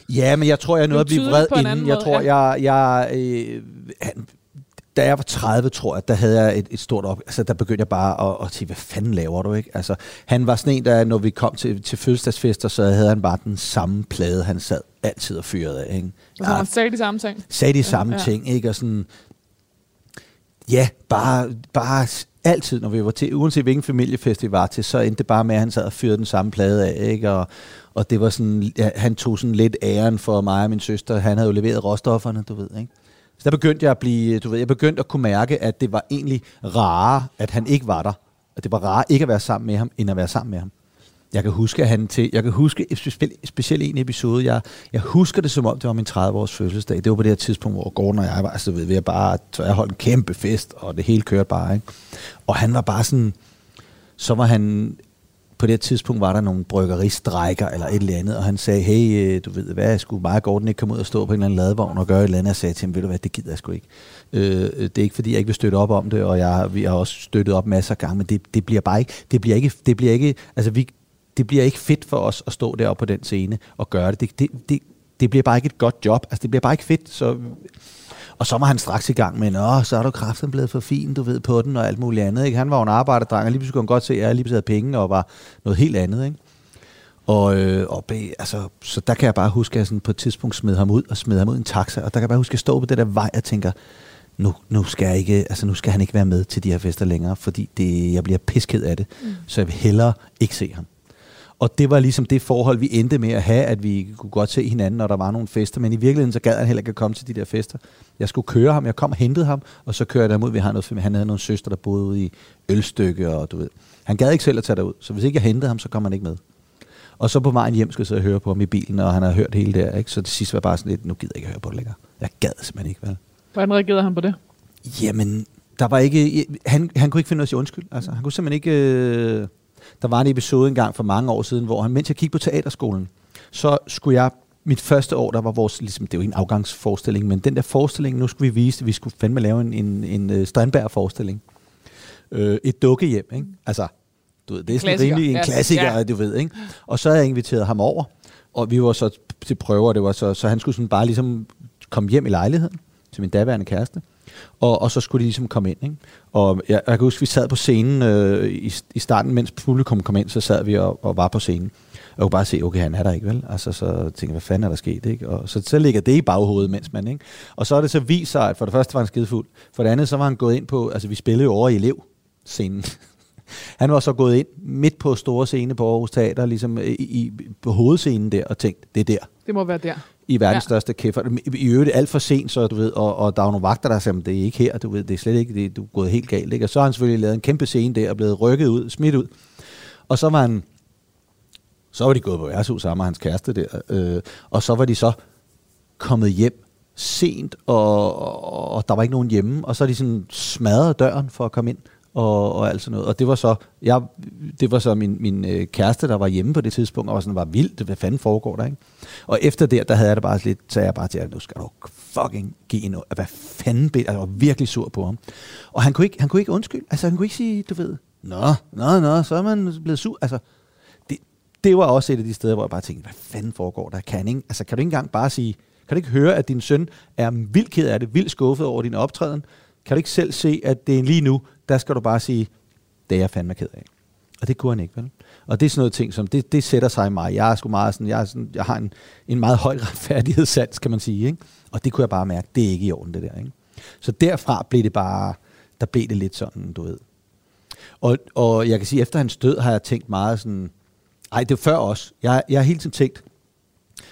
ja, men jeg tror, jeg nåede at blive vred inden. Jeg tror, ja. jeg... jeg øh, han, da jeg var 30, tror jeg, der havde jeg et, et stort op... Altså, der begyndte jeg bare at, at sige, hvad fanden laver du, ikke? Altså, han var sådan en, der, når vi kom til, til fødselsdagsfester, så havde han bare den samme plade, han sad altid og fyrede af, ikke? Altså, ja, han sagde de samme ting? Sagde de samme ja. ting, ikke? Og sådan... Ja, bare, bare altid, når vi var til, uanset hvilken familiefest vi var til, så endte det bare med, at han sad og fyrede den samme plade af, ikke? Og, og det var sådan, ja, han tog sådan lidt æren for mig og min søster. Han havde jo leveret råstofferne, du ved, ikke? Så der begyndte jeg at blive, du ved, jeg begyndte at kunne mærke, at det var egentlig rare, at han ikke var der. At det var rare ikke at være sammen med ham, end at være sammen med ham. Jeg kan huske, at han til, jeg kan huske specielt, specielt en episode, jeg, jeg husker det som om, det var min 30-års fødselsdag. Det var på det her tidspunkt, hvor Gordon og jeg var, altså ved jeg bare, så jeg holdt en kæmpe fest, og det hele kørte bare, ikke? Og han var bare sådan, så var han, på det tidspunkt var der nogle bryggeristrækker eller et eller andet, og han sagde, hey, øh, du ved hvad, jeg skulle og Gordon ikke komme ud og stå på en eller anden ladevogn og gøre et eller andet, og jeg sagde til ham, ved du hvad, det gider jeg sgu ikke. Øh, det er ikke fordi, jeg ikke vil støtte op om det, og jeg, vi har også støttet op masser af gange, men det, det bliver bare ikke, det bliver ikke, det bliver ikke, altså vi, det bliver ikke fedt for os at stå deroppe på den scene og gøre det. Det, det, det, det bliver bare ikke et godt job. Altså, det bliver bare ikke fedt. Så, og så var han straks i gang med, Nå, så er du kraften blevet for fin, du ved, på den og alt muligt andet. Ikke? Han var jo en arbejderdreng, og lige pludselig kunne han godt se, at jeg lige havde penge og var noget helt andet. Ikke? Og, øh, og altså, så der kan jeg bare huske, at jeg sådan på et tidspunkt smed ham ud og smed ham ud i en taxa. Og der kan jeg bare huske, at jeg stod på det der vej og tænker, nu, nu, skal jeg ikke, altså nu skal han ikke være med til de her fester længere, fordi det, jeg bliver pisket af det. Mm. Så jeg vil hellere ikke se ham. Og det var ligesom det forhold, vi endte med at have, at vi kunne godt se hinanden, når der var nogle fester. Men i virkeligheden, så gad han heller ikke at komme til de der fester. Jeg skulle køre ham, jeg kom og hentede ham, og så kørte jeg derud. Vi har noget, han havde nogle søster, der boede ude i Ølstykke, og du ved. Han gad ikke selv at tage derud, så hvis ikke jeg hentede ham, så kom han ikke med. Og så på vejen hjem skulle jeg høre på ham i bilen, og han har hørt hele der, ikke? Så til sidst var bare sådan lidt, nu gider jeg ikke høre på det længere. Jeg gad simpelthen ikke, vel? Hvordan reagerede han på det? Jamen, der var ikke, han, han kunne ikke finde noget at sige undskyld. Altså, han kunne simpelthen ikke, øh, der var en episode engang for mange år siden, hvor han, mens jeg kiggede på teaterskolen, så skulle jeg mit første år, der var vores, ligesom, det var en afgangsforestilling, men den der forestilling, nu skulle vi vise, at vi skulle fandme lave en, en, en uh, Strandberg-forestilling. Uh, et dukkehjem, ikke? Altså, du ved, det er sådan klassiker. rimelig en klassiker, ja. du ved, ikke? Og så havde jeg inviteret ham over, og vi var så til prøver, det var så, så han skulle sådan bare ligesom komme hjem i lejligheden til min daværende kæreste og, og så skulle de ligesom komme ind. Ikke? Og jeg, jeg kan huske, vi sad på scenen øh, i, i starten, mens publikum kom ind, så sad vi og, og var på scenen. Og jeg kunne bare se, okay, han er der ikke, vel? Altså, så tænkte jeg, hvad fanden er der sket, ikke? Og så, så ligger det i baghovedet, mens man, ikke? Og så er det så vist sig, at for det første var han skidefuld. For det andet, så var han gået ind på, altså vi spillede jo over i elev scenen han var så gået ind midt på store scene på Aarhus Teater, ligesom i, i, på hovedscenen der, og tænkt, det er der. Det må være der i verdens ja. største kæffer. I øvrigt alt for sent, så du ved, og, og der er nogle vagter, der siger, det er ikke her, du ved, det er slet ikke, det, du er gået helt galt. Ikke? Og så har han selvfølgelig lavet en kæmpe scene der, og blevet rykket ud, smidt ud. Og så var han, så var de gået på værtshus sammen med hans kæreste der, øh, og så var de så kommet hjem sent, og, og, og der var ikke nogen hjemme, og så er de sådan smadret døren for at komme ind og, og alt sådan noget. Og det var så, jeg, det var så min, min øh, kæreste, der var hjemme på det tidspunkt, og var sådan, var vildt, hvad fanden foregår der, ikke? Og efter det, der havde jeg det bare lidt, så jeg bare til, nu skal du fucking give noget. Hvad fanden jeg var virkelig sur på ham. Og han kunne ikke, han kunne ikke undskylde. Altså, han kunne ikke sige, du ved, nå, nå, nå, så er man blevet sur. Altså, det, det var også et af de steder, hvor jeg bare tænkte, hvad fanden foregår der? Kan, ikke, altså, kan du ikke engang bare sige, kan du ikke høre, at din søn er vildt ked af det, vildt skuffet over din optræden? Kan du ikke selv se, at det er lige nu, der skal du bare sige, det er jeg fandme ked af. Og det kunne han ikke, vel? Og det er sådan noget ting, som det, det sætter sig i mig. Jeg er sgu meget sådan, jeg, er sådan, jeg har en, en meget høj retfærdighedssats, kan man sige. Ikke? Og det kunne jeg bare mærke, det er ikke i orden, det der. Ikke? Så derfra blev det bare, der blev det lidt sådan, du ved. Og, og jeg kan sige, efter hans død har jeg tænkt meget sådan, ej, det var før også. Jeg, jeg har hele tiden tænkt,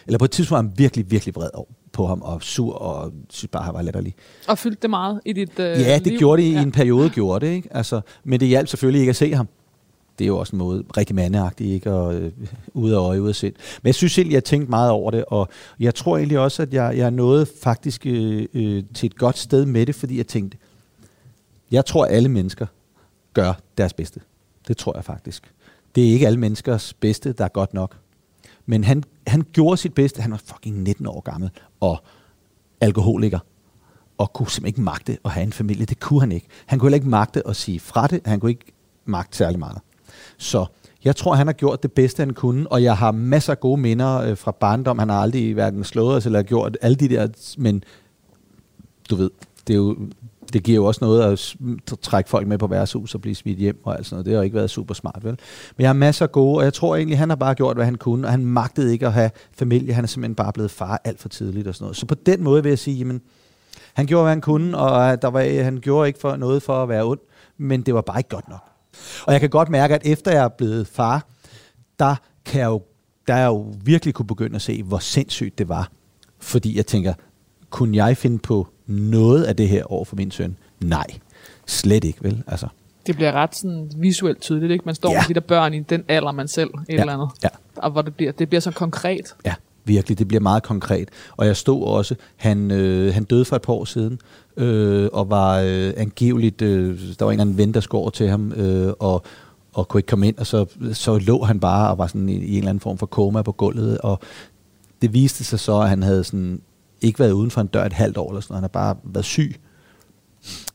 eller på et tidspunkt var jeg virkelig, virkelig vred over, på ham, og sur, og synes bare, han var latterlig. Og fyldte det meget i dit øh, Ja, det liv? gjorde det i en periode, gjorde det, ikke? Altså, men det hjalp selvfølgelig ikke at se ham. Det er jo også en måde rigtig mandeagtig, ikke? Og øh, ude af øje, ude af sind. Men jeg synes egentlig, jeg tænkte meget over det, og jeg tror egentlig også, at jeg, jeg nåede faktisk øh, øh, til et godt sted med det, fordi jeg tænkte, jeg tror, alle mennesker gør deres bedste. Det tror jeg faktisk. Det er ikke alle menneskers bedste, der er godt nok. Men han, han gjorde sit bedste. Han var fucking 19 år gammel og alkoholiker og kunne simpelthen ikke magte at have en familie. Det kunne han ikke. Han kunne heller ikke magte at sige fra det. Han kunne ikke magte særlig meget. Så jeg tror, han har gjort det bedste, han kunne, og jeg har masser af gode minder øh, fra barndom. Han har aldrig hverken slået os eller gjort alle de der, men du ved, det, er jo, det giver jo også noget at trække folk med på værtshus og blive smidt hjem og alt sådan noget. Det har ikke været super smart, vel? Men jeg har masser af gode, og jeg tror egentlig, han har bare gjort, hvad han kunne, og han magtede ikke at have familie. Han er simpelthen bare blevet far alt for tidligt og sådan noget. Så på den måde vil jeg sige, jamen, han gjorde, hvad han kunne, og øh, der var, øh, han gjorde ikke for noget for at være ond, men det var bare ikke godt nok. Og jeg kan godt mærke, at efter jeg er blevet far, der kan jeg jo, der jeg jo virkelig kunne begynde at se, hvor sindssygt det var. Fordi jeg tænker, kunne jeg finde på noget af det her over for min søn? Nej, slet ikke, vel? Altså, Det bliver ret sådan visuelt tydeligt, ikke? Man står Ja. med de der børn i den alder, man selv et Ja. eller andet. Ja. Og hvor det bliver, det bliver så konkret. Ja, virkelig. Det bliver meget konkret. Og jeg stod også, han, øh, han døde for et par år siden, øh, og var øh, angiveligt, øh, der var en eller anden ven, der over til ham, øh, og, og kunne ikke komme ind, og så, så lå han bare og var sådan i, i en eller anden form for koma på gulvet, og det viste sig så, at han havde sådan ikke været uden for en dør et halvt år, eller sådan noget. han har bare været syg.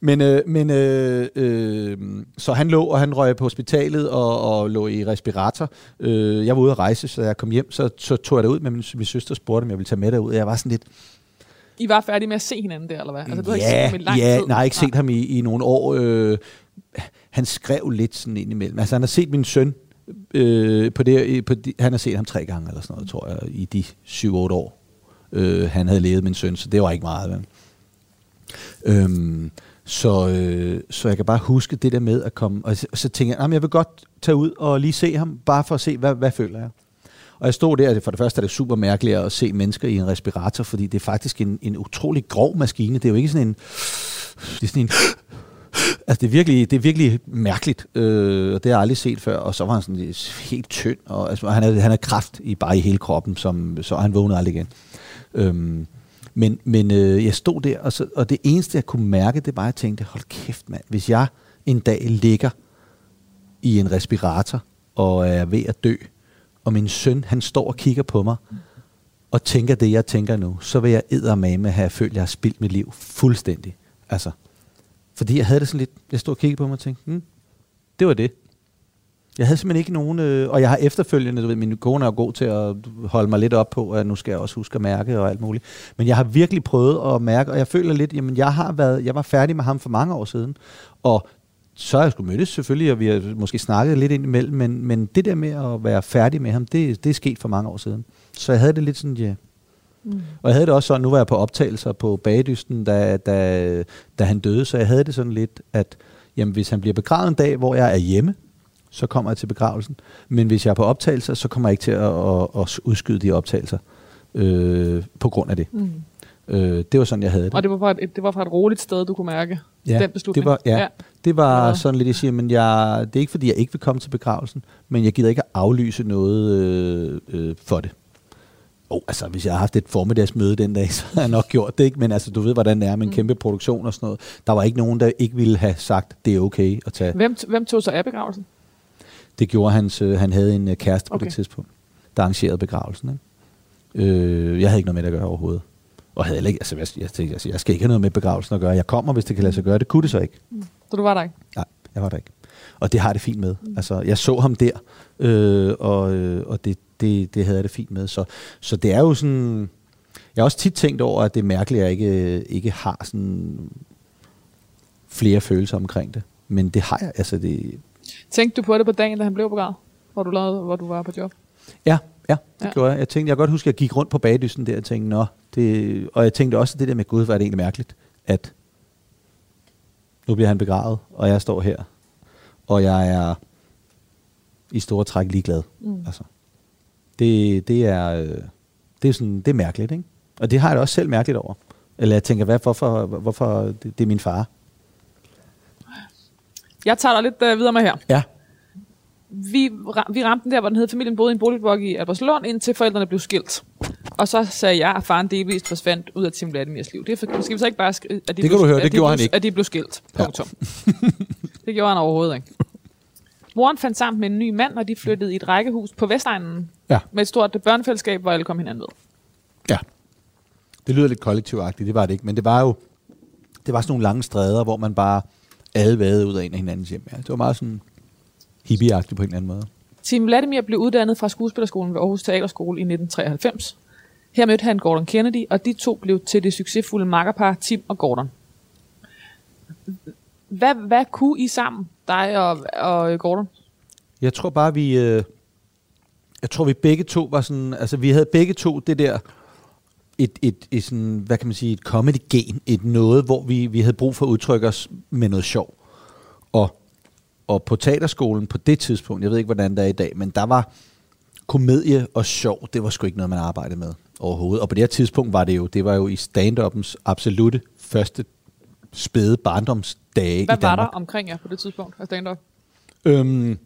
Men, øh, men øh, øh, så han lå, og han røg på hospitalet og, og lå i respirator. Øh, jeg var ude at rejse, så jeg kom hjem, så, så tog jeg det ud med min, min søster og spurgte, om jeg ville tage med derud. Jeg var sådan lidt, I var færdige med at se hinanden der, eller hvad? Altså, du har ikke set ja, ham i lang ja, tid. nej, jeg har ikke set ham i, i nogle år. Øh, han skrev lidt sådan ind imellem. Altså, han har set min søn, øh, på det, på de, han har set ham tre gange, eller sådan noget, tror jeg, i de 7-8 år, øh, han havde levet min søn, så det var ikke meget. Vel? Øhm, så, øh, så jeg kan bare huske det der med at komme, og så, og så tænker jeg, "Jamen, jeg vil godt tage ud og lige se ham, bare for at se, hvad, hvad føler jeg. Og jeg stod der, for det første er det super mærkeligt at se mennesker i en respirator, fordi det er faktisk en, en utrolig grov maskine. Det er jo ikke sådan en... Det er sådan en Altså, det er virkelig, det er virkelig mærkeligt, øh, og det har jeg aldrig set før. Og så var han sådan helt tynd, og altså, han havde, han havde kraft i, bare i hele kroppen, som, så han vågnede aldrig igen. Øhm, men men øh, jeg stod der, og, så, og det eneste, jeg kunne mærke, det var, at jeg tænkte, hold kæft mand, hvis jeg en dag ligger i en respirator og er ved at dø, og min søn, han står og kigger på mig, og tænker det, jeg tænker nu, så vil jeg eddermame have følt, at jeg har spildt mit liv fuldstændig. Altså, fordi jeg havde det sådan lidt, jeg stod og kiggede på mig og tænkte, hmm, det var det. Jeg havde simpelthen ikke nogen, øh, og jeg har efterfølgende, du ved, min kone er jo god til at holde mig lidt op på, at nu skal jeg også huske at mærke og alt muligt. Men jeg har virkelig prøvet at mærke, og jeg føler lidt, jamen jeg har været, jeg var færdig med ham for mange år siden, og så har jeg sgu mødtes selvfølgelig, og vi har måske snakket lidt ind imellem, men, men det der med at være færdig med ham, det, det er sket for mange år siden. Så jeg havde det lidt sådan, ja, Mm. og jeg havde det også sådan, nu var jeg på optagelser på Bagedysten, da, da, da han døde, så jeg havde det sådan lidt, at jamen, hvis han bliver begravet en dag, hvor jeg er hjemme, så kommer jeg til begravelsen. Men hvis jeg er på optagelser, så kommer jeg ikke til at, at, at udskyde de optagelser øh, på grund af det. Mm. Øh, det var sådan, jeg havde det. Og det var, fra et, det var fra et roligt sted, du kunne mærke ja, den beslutning. Det var, ja, ja. Det var Ja. sådan lidt, jeg siger, men jeg, det er ikke fordi, jeg ikke vil komme til begravelsen, men jeg gider ikke at aflyse noget øh, øh, for det. Oh, altså, hvis jeg har haft et formiddagsmøde den dag, så har jeg nok gjort det, ikke? Men altså, du ved, hvordan det er med en Mm. kæmpe produktion og sådan noget. Der var ikke nogen, der ikke ville have sagt, det er okay at tage. Hvem, hvem tog sig af begravelsen? Det gjorde hans, øh, han havde en øh, kæreste på Okay. det tidspunkt, der arrangerede begravelsen. Ikke? Øh, jeg havde ikke noget med det at gøre overhovedet. Og havde ikke, altså, jeg, jeg, tænkte, altså, jeg skal ikke have noget med begravelsen at gøre. Jeg kommer, hvis det kan lade sig gøre. Det kunne det så ikke. Så du var der ikke? Nej, jeg var der ikke. Og det har jeg det fint med. Altså, jeg så ham der, øh, og, øh, og det, det, det havde jeg det fint med. Så, så det er jo sådan... Jeg har også tit tænkt over, at det er mærkeligt, at jeg ikke, ikke har sådan flere følelser omkring det. Men det har jeg. Altså, det, Tænkte du på det på dagen, da han blev begravet? Hvor du, lavede, hvor du var på job? Ja, ja, det Ja. gjorde jeg. Jeg tænkte, jeg kan godt huske, at jeg gik rundt på bagdysten der og tænkte, nå, det, og jeg tænkte også det der med, gud, er det egentlig mærkeligt, at nu bliver han begravet, og jeg står her, og jeg er i store træk ligeglad. Mm. Altså, det, det er, øh, det er sådan, det er mærkeligt, ikke? Og det har jeg da også selv mærkeligt over. Eller jeg tænker, hvad, hvorfor, hvorfor det, det er min far? Jeg tager dig lidt øh, videre med her. Ja. Vi, vi ramte den der, hvor den hed familien boede i en boligblok i Albertslund, indtil forældrene blev skilt. Og så sagde jeg, at faren delvist forsvandt ud af Tim Vladimirs liv. Det er for, skal vi så ikke bare at de Det blev, kan du høre, det de gjorde blev, han ikke. At de blev skilt. Ja. Punktum. det gjorde han overhovedet ikke. Moren fandt sammen med en ny mand, og de flyttede i et rækkehus på Vestegnen Ja. med et stort børnefællesskab, hvor alle kom hinanden ved. Ja. Det lyder lidt kollektivagtigt, det var det ikke. Men det var jo det var sådan nogle lange stræder, hvor man bare alle vadede ud af en af hinandens hjem. Ja. Det var meget sådan hippieagtigt på en eller anden måde. Tim Vladimir blev uddannet fra skuespillerskolen ved Aarhus Teaterskole i 1993. Her mødte han Gordon Kennedy, og de to blev til det succesfulde makkerpar Tim og Gordon. Hvad, hvad kunne I sammen, dig og, og Gordon? Jeg tror bare, vi... Øh, jeg tror, vi begge to var sådan... Altså, vi havde begge to det der... Et, et, et sådan, hvad kan man sige, et comedy-gen. Et noget, hvor vi, vi havde brug for at udtrykke os med noget sjov. Og, og på teaterskolen på det tidspunkt, jeg ved ikke, hvordan det er i dag, men der var komedie og sjov, det var sgu ikke noget, man arbejdede med overhovedet. Og på det her tidspunkt var det jo, det var jo i stand-uppens absolute første spæde barndomsdage Hvad i var Danmark. der omkring jer på det tidspunkt af stand-up? Øhm,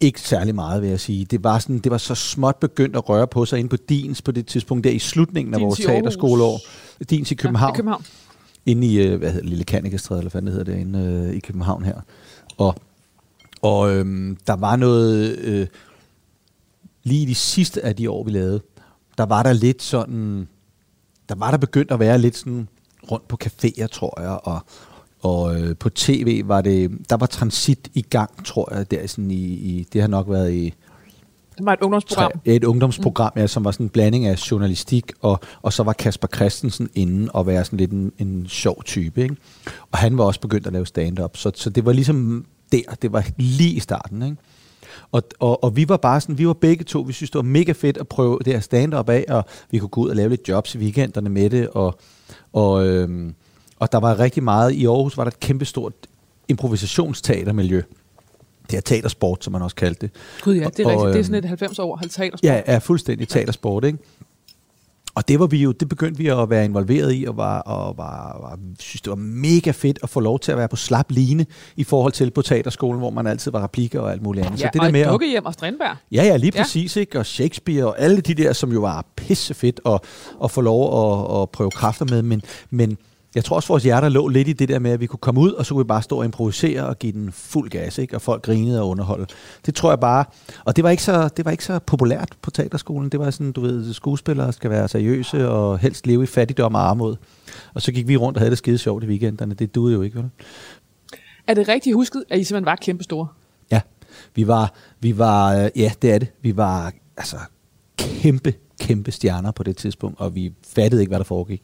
ikke særlig meget, vil jeg sige. Det var, sådan, det var så småt begyndt at røre på sig inde på Dins på det tidspunkt, der i slutningen af Dins vores teaterskoleår. Dins i København. Ja, i København. Inde i, øh, hvad hedder Lille Kanikestræde, eller hvad det hedder det, inde øh, i København her. Og, og øhm, der var noget, øh, lige i de sidste af de år, vi lavede, der var der lidt sådan, der var der begyndt at være lidt sådan rundt på caféer, tror jeg, og, og øh, på tv var det, der var transit i gang, tror jeg, der sådan i, i det har nok været i Det var et ungdomsprogram. tre, et ungdomsprogram, ja, som var sådan en blanding af journalistik, og, og så var Kasper Christensen inde og være sådan lidt en, en sjov type. Ikke? Og han var også begyndt at lave stand-up, så, så det var ligesom der, det var lige i starten. Ikke? Og, og, og vi var bare sådan, vi var begge to, vi synes det var mega fedt at prøve det her stand-up af, og vi kunne gå ud og lave lidt jobs i weekenderne med det, og, og, øhm, og der var rigtig meget, i Aarhus var der et kæmpestort improvisationsteatermiljø. Det er teatersport, som man også kaldte det. Gud ja, det er Og, rigtigt. Det er øhm, sådan et 90 år, 50 Ja, er fuldstændig teatersport, ikke? Og det var vi jo, det begyndte vi at være involveret i, og var, og var, var synes, det var mega fedt at få lov til at være på slap line i forhold til på teaterskolen, hvor man altid var replikker og alt muligt andet. Ja, så det og der med at, dukkehjem og Strindberg. Ja, ja, lige Ja. præcis, ikke? Og Shakespeare og alle de der, som jo var pissefedt at, at få lov at, at prøve kræfter med. Men, men jeg tror også, vores hjerter lå lidt i det der med, at vi kunne komme ud, og så kunne vi bare stå og improvisere og give den fuld gas, ikke? Og folk grinede og underholde. Det tror jeg bare... Og det var ikke så, det var ikke så populært på teaterskolen. Det var sådan, du ved, skuespillere skal være seriøse og helst leve i fattigdom og armod. Og så gik vi rundt og havde det skide sjovt i weekenderne. Det duede jo ikke, vel? Er det rigtigt husket, at I simpelthen var kæmpe store? Ja, vi var, vi var, ja, det er det. Vi var altså kæmpe, kæmpe stjerner på det tidspunkt, og vi fattede ikke, hvad der foregik.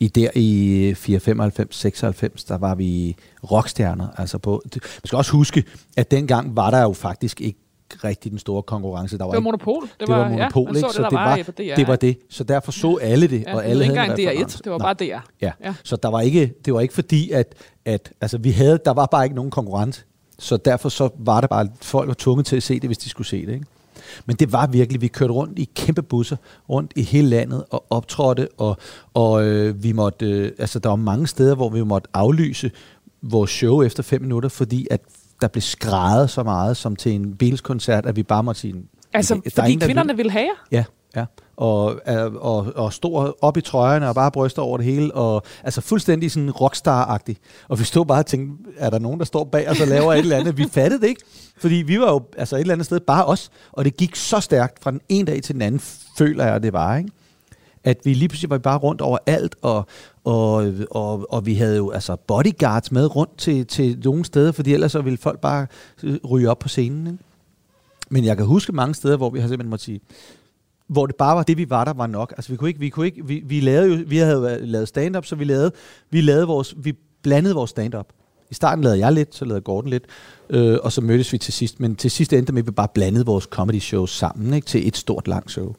I der i 4, 95, 96, der var vi rockstjerner. Altså på, man skal også huske, at dengang var der jo faktisk ikke rigtig den store konkurrence. Der var Det var ikke, monopol. Det, det var, monopol, ja, ikke? så det, der var, på DR. det var det. Så derfor så alle det, Ja, og det alle var ikke havde en engang reference. DR1, det var bare DR. Ja. Ja. ja. Så der var ikke, det var ikke fordi, at, at altså, vi havde, der var bare ikke nogen konkurrence. Så derfor så var det bare, folk var tvunget til at se det, hvis de skulle se det. Ikke? Men det var virkelig, vi kørte rundt i kæmpe busser, rundt i hele landet og optrådte, og, og øh, vi måtte, øh, altså der var mange steder, hvor vi måtte aflyse vores show efter fem minutter, fordi at der blev skrejet så meget som til en Beatles-koncert, at vi bare måtte sige... Altså, "Der er fordi ingen, der vil." kvinderne ville have jer? Ja, ja. Og, øh, og, og stod op i trøjerne og bare bryster over det hele. Og, altså fuldstændig sådan rockstar-agtig. Og vi stod bare og tænkte, er der nogen, der står bag os og laver et eller andet? Vi fattede det ikke. Fordi vi var jo altså et eller andet sted bare os. Og det gik så stærkt fra den ene dag til den anden, føler jeg, det var. Ikke? At vi lige pludselig var bare rundt over alt, og, og, og, og vi havde jo altså bodyguards med rundt til, til nogle steder, fordi ellers så ville folk bare øh, ryge op på scenen. Ikke? Men jeg kan huske mange steder, hvor vi har simpelthen måtte sige, hvor det bare var det, vi var der, var nok. Altså vi kunne ikke, vi kunne ikke, vi, vi lavede jo, vi havde lavet stand-up, så vi lavede, vi lavede vores, vi blandede vores stand-up. I starten lavede jeg lidt, så lavede Gordon lidt, øh, og så mødtes vi til sidst. Men til sidst endte med, at vi bare blandede vores comedy shows sammen ikke, til et stort, langt show.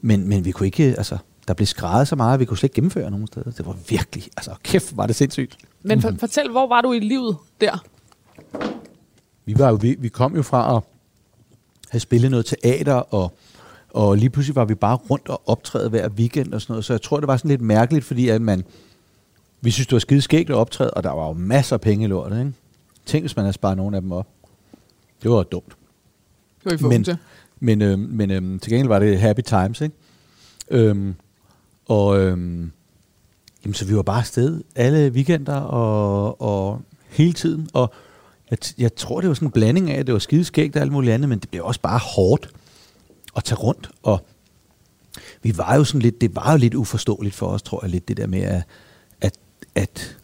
Men, men vi kunne ikke, altså, der blev skrevet så meget, at vi kunne slet ikke gennemføre nogen steder. Det var virkelig, altså kæft, var det sindssygt. Men for, fortæl, hvor var du i livet der? Vi, var jo, vi, vi kom jo fra at have spillet noget teater og, Og lige pludselig var vi bare rundt og optræde hver weekend og sådan noget. Så jeg tror, det var sådan lidt mærkeligt, fordi at man, vi synes, det var skide skægt at optræde, og der var jo masser af penge i lortet, ikke? Tænk, hvis man havde sparet nogle af dem op. Det var dumt. Det var få Men, til. men, øh, men øh, til gengæld var det happy times, ikke? Øhm, og øhm, jamen, så vi var bare afsted alle weekender og, og hele tiden. Og jeg, jeg tror, det var sådan en blanding af, at det var skide skægt og alt muligt andet, men det blev også bare hårdt at tage rundt. Og vi var jo sådan lidt, det var jo lidt uforståeligt for os, tror jeg, lidt det der med, at, at, at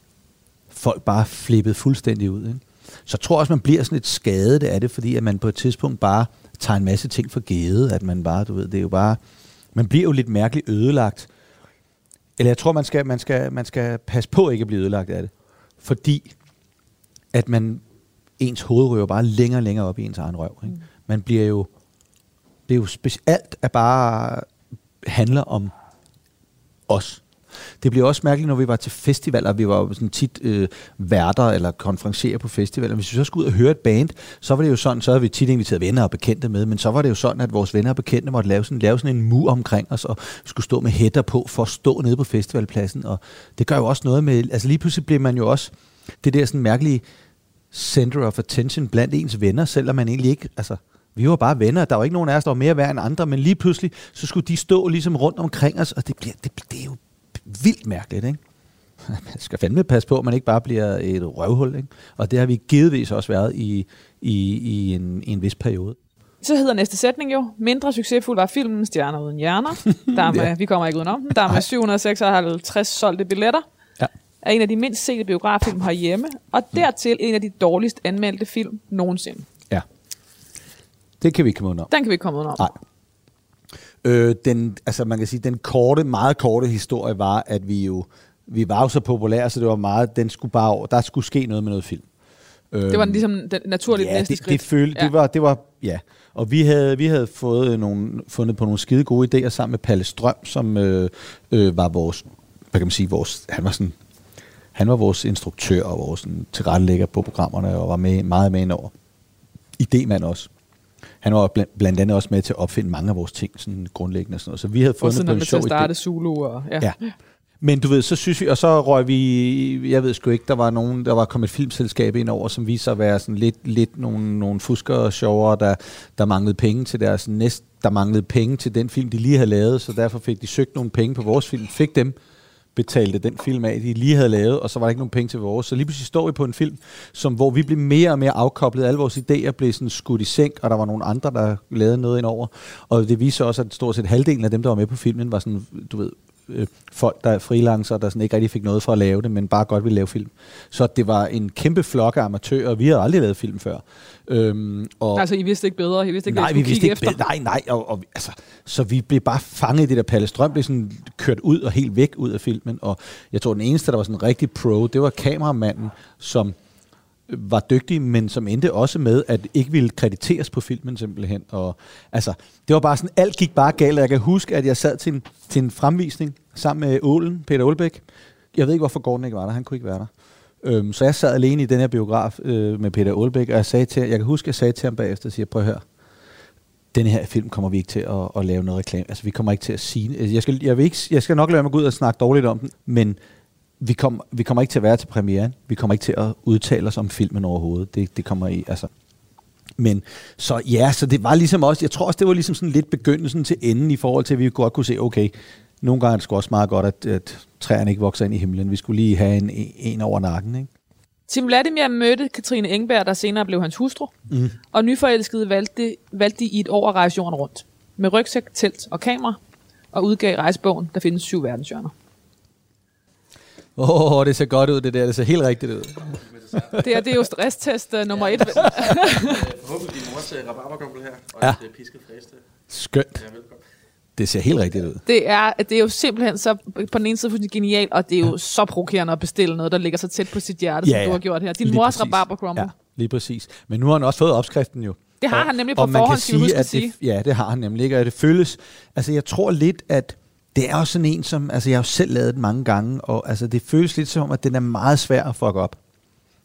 folk bare flippede fuldstændig ud. Ikke? Så jeg tror også, man bliver sådan lidt skadet af det, fordi at man på et tidspunkt bare tager en masse ting for givet, at man bare, du ved, det er jo bare, man bliver jo lidt mærkeligt ødelagt. Eller jeg tror, man skal, man skal, man skal passe på ikke at blive ødelagt af det. Fordi at man, ens hoved ryger bare længere og længere op i ens egen røv. Ikke? Mm. Man bliver jo, det er jo specielt, at bare handler om os. Det bliver også mærkeligt, når vi var til festivaler. Vi var jo sådan tit øh, værter eller konferencerer på festivaler. Hvis vi så skulle ud og høre et band, så var det jo sådan, så havde vi tit inviteret venner og bekendte med, men så var det jo sådan, at vores venner og bekendte måtte lave sådan, lave sådan en mur omkring os, og skulle stå med hætter på for at stå nede på festivalpladsen. Og det gør jo også noget med, altså lige pludselig bliver man jo også det der sådan mærkelige center of attention blandt ens venner, selvom man egentlig ikke, altså vi var bare venner, der var ikke nogen af os, der var mere værd end andre, men lige pludselig, så skulle de stå ligesom rundt omkring os, og det, bliver, det, det er jo vildt mærkeligt, ikke? Man skal fandme passe på, at man ikke bare bliver et røvhul, ikke? Og det har vi givetvis også været i, i, i, en, i en vis periode. Så hedder næste sætning jo, mindre succesfuld var filmen Stjerner uden hjerner. Der er med, Ja. Vi kommer ikke udenom den. Der er med 756 solgte billetter. Ja. Er en af de mindst sete biograffilm herhjemme. Og dertil en af de dårligst anmeldte film nogensinde. Det kan vi ikke komme under. Den kan vi ikke komme udenom. Nej. Øh, den, altså man kan sige, den korte, meget korte historie var, at vi jo, vi var jo så populære, så det var meget, den skulle bare over, der skulle ske noget med noget film. Det var ligesom den naturlige ja, næste det, skridt. det, følte, Ja. det, var, det var, ja. Og vi havde, vi havde fået nogle, fundet på nogle skide gode idéer sammen med Palle Strøm, som øh, øh, var vores, hvad kan man sige, vores, han var sådan, han var vores instruktør og vores sådan, tilrettelægger på programmerne, og var med, meget med ind over. Idémand også. Han var blandt, blandt andet også med til at opfinde mange af vores ting, sådan grundlæggende og sådan noget. Så vi havde Og fundet sådan på en med til sjov at idé. starte Zulu. Og, ja. Ja. Men du ved, så synes vi, og så røg vi, jeg ved sgu ikke, der var nogen, der var kommet et filmselskab ind over, som viste sig at være sådan lidt, lidt nogle, nogle fuskere sjovere, der, der manglede penge til deres næst, der manglede penge til den film, de lige havde lavet, så derfor fik de søgt nogle penge på vores film, fik dem, betalte den film af, de lige havde lavet, og så var der ikke nogen penge til vores. Så lige pludselig står vi på en film, som, hvor vi blev mere og mere afkoblet. Alle vores idéer blev sådan skudt i sænk, og der var nogle andre, der lavede noget indover. Og det viser også, at stort set halvdelen af dem, der var med på filmen, var sådan, du ved, øh, folk, der er freelancer, der sådan ikke rigtig fik noget for at lave det, men bare godt ville lave film. Så det var en kæmpe flok af amatører. Vi havde aldrig lavet film før. Øhm, og Altså, I vidste ikke bedre. I vidste ikke, nej, vi vidste ikke bedre. Nej, nej. Og, og, altså, så vi blev bare fanget i det der Palle Strøm, blev sådan kørt ud og helt væk ud af filmen. Og jeg tror, den eneste, der var sådan rigtig pro, det var kameramanden, som var dygtig, men som endte også med, at ikke ville krediteres på filmen simpelthen. Og, altså, det var bare sådan, alt gik bare galt. Jeg kan huske, at jeg sad til en, til en fremvisning sammen med Ålen, Peter Aalbæk. Jeg ved ikke, hvorfor Gordon ikke var der. Han kunne ikke være der. Øhm, så jeg sad alene i den her biograf øh, med Peter Aalbæk, og jeg, sagde til, jeg kan huske, at jeg sagde til ham bagefter, at siger, prøv at høre, den her film kommer vi ikke til at, at lave noget reklame. Altså, vi kommer ikke til at sige... Jeg skal, jeg, vil ikke, jeg skal nok lade mig gå ud og snakke dårligt om den, men vi, kom, vi kommer ikke til at være til premieren. Vi kommer ikke til at udtale os om filmen overhovedet. Det, det kommer i... Altså. Men så ja, så det var ligesom også... Jeg tror også, det var ligesom sådan lidt begyndelsen til enden i forhold til, at vi godt kunne se, okay, nogle gange er det sgu også meget godt, at, at træerne ikke vokser ind i himlen. Vi skulle lige have en, en over nakken, ikke? Tim Vladimir mødte Katrine Engberg, der senere blev hans hustru, mm. og nyforelskede valgte, valgte de i et år at rejse jorden rundt. Med rygsæk, telt og kamera, og udgav rejsebogen, der findes syv verdenshjørner. Åh, oh, det ser godt ud, det der. Det ser helt rigtigt ud. Det er, det er jo stresstest uh, nummer et. Forhåbentlig din mors uh, rabarberkumpel her, og Ja. et uh, pisket fræste. Skønt. Ja, velkommen. Det ser helt rigtigt ud. Det er, det er jo simpelthen så, på den ene side fuldstændig genialt, og det er jo så provokerende at bestille noget, der ligger så tæt på sit hjerte, Ja, som ja. du har gjort her. Din Lige mors præcis. rabarbercrumble. Ja, lige præcis. Men nu har han også fået opskriften jo. Det har Og- han nemlig på forhånd, kan skal huske at det, sige. Ja, det har han nemlig ikke, og det føles... Altså, jeg tror lidt, at det er også sådan en, som... Altså, jeg har jo selv lavet den mange gange, og altså, det føles lidt som om, at den er meget svær at fuck op.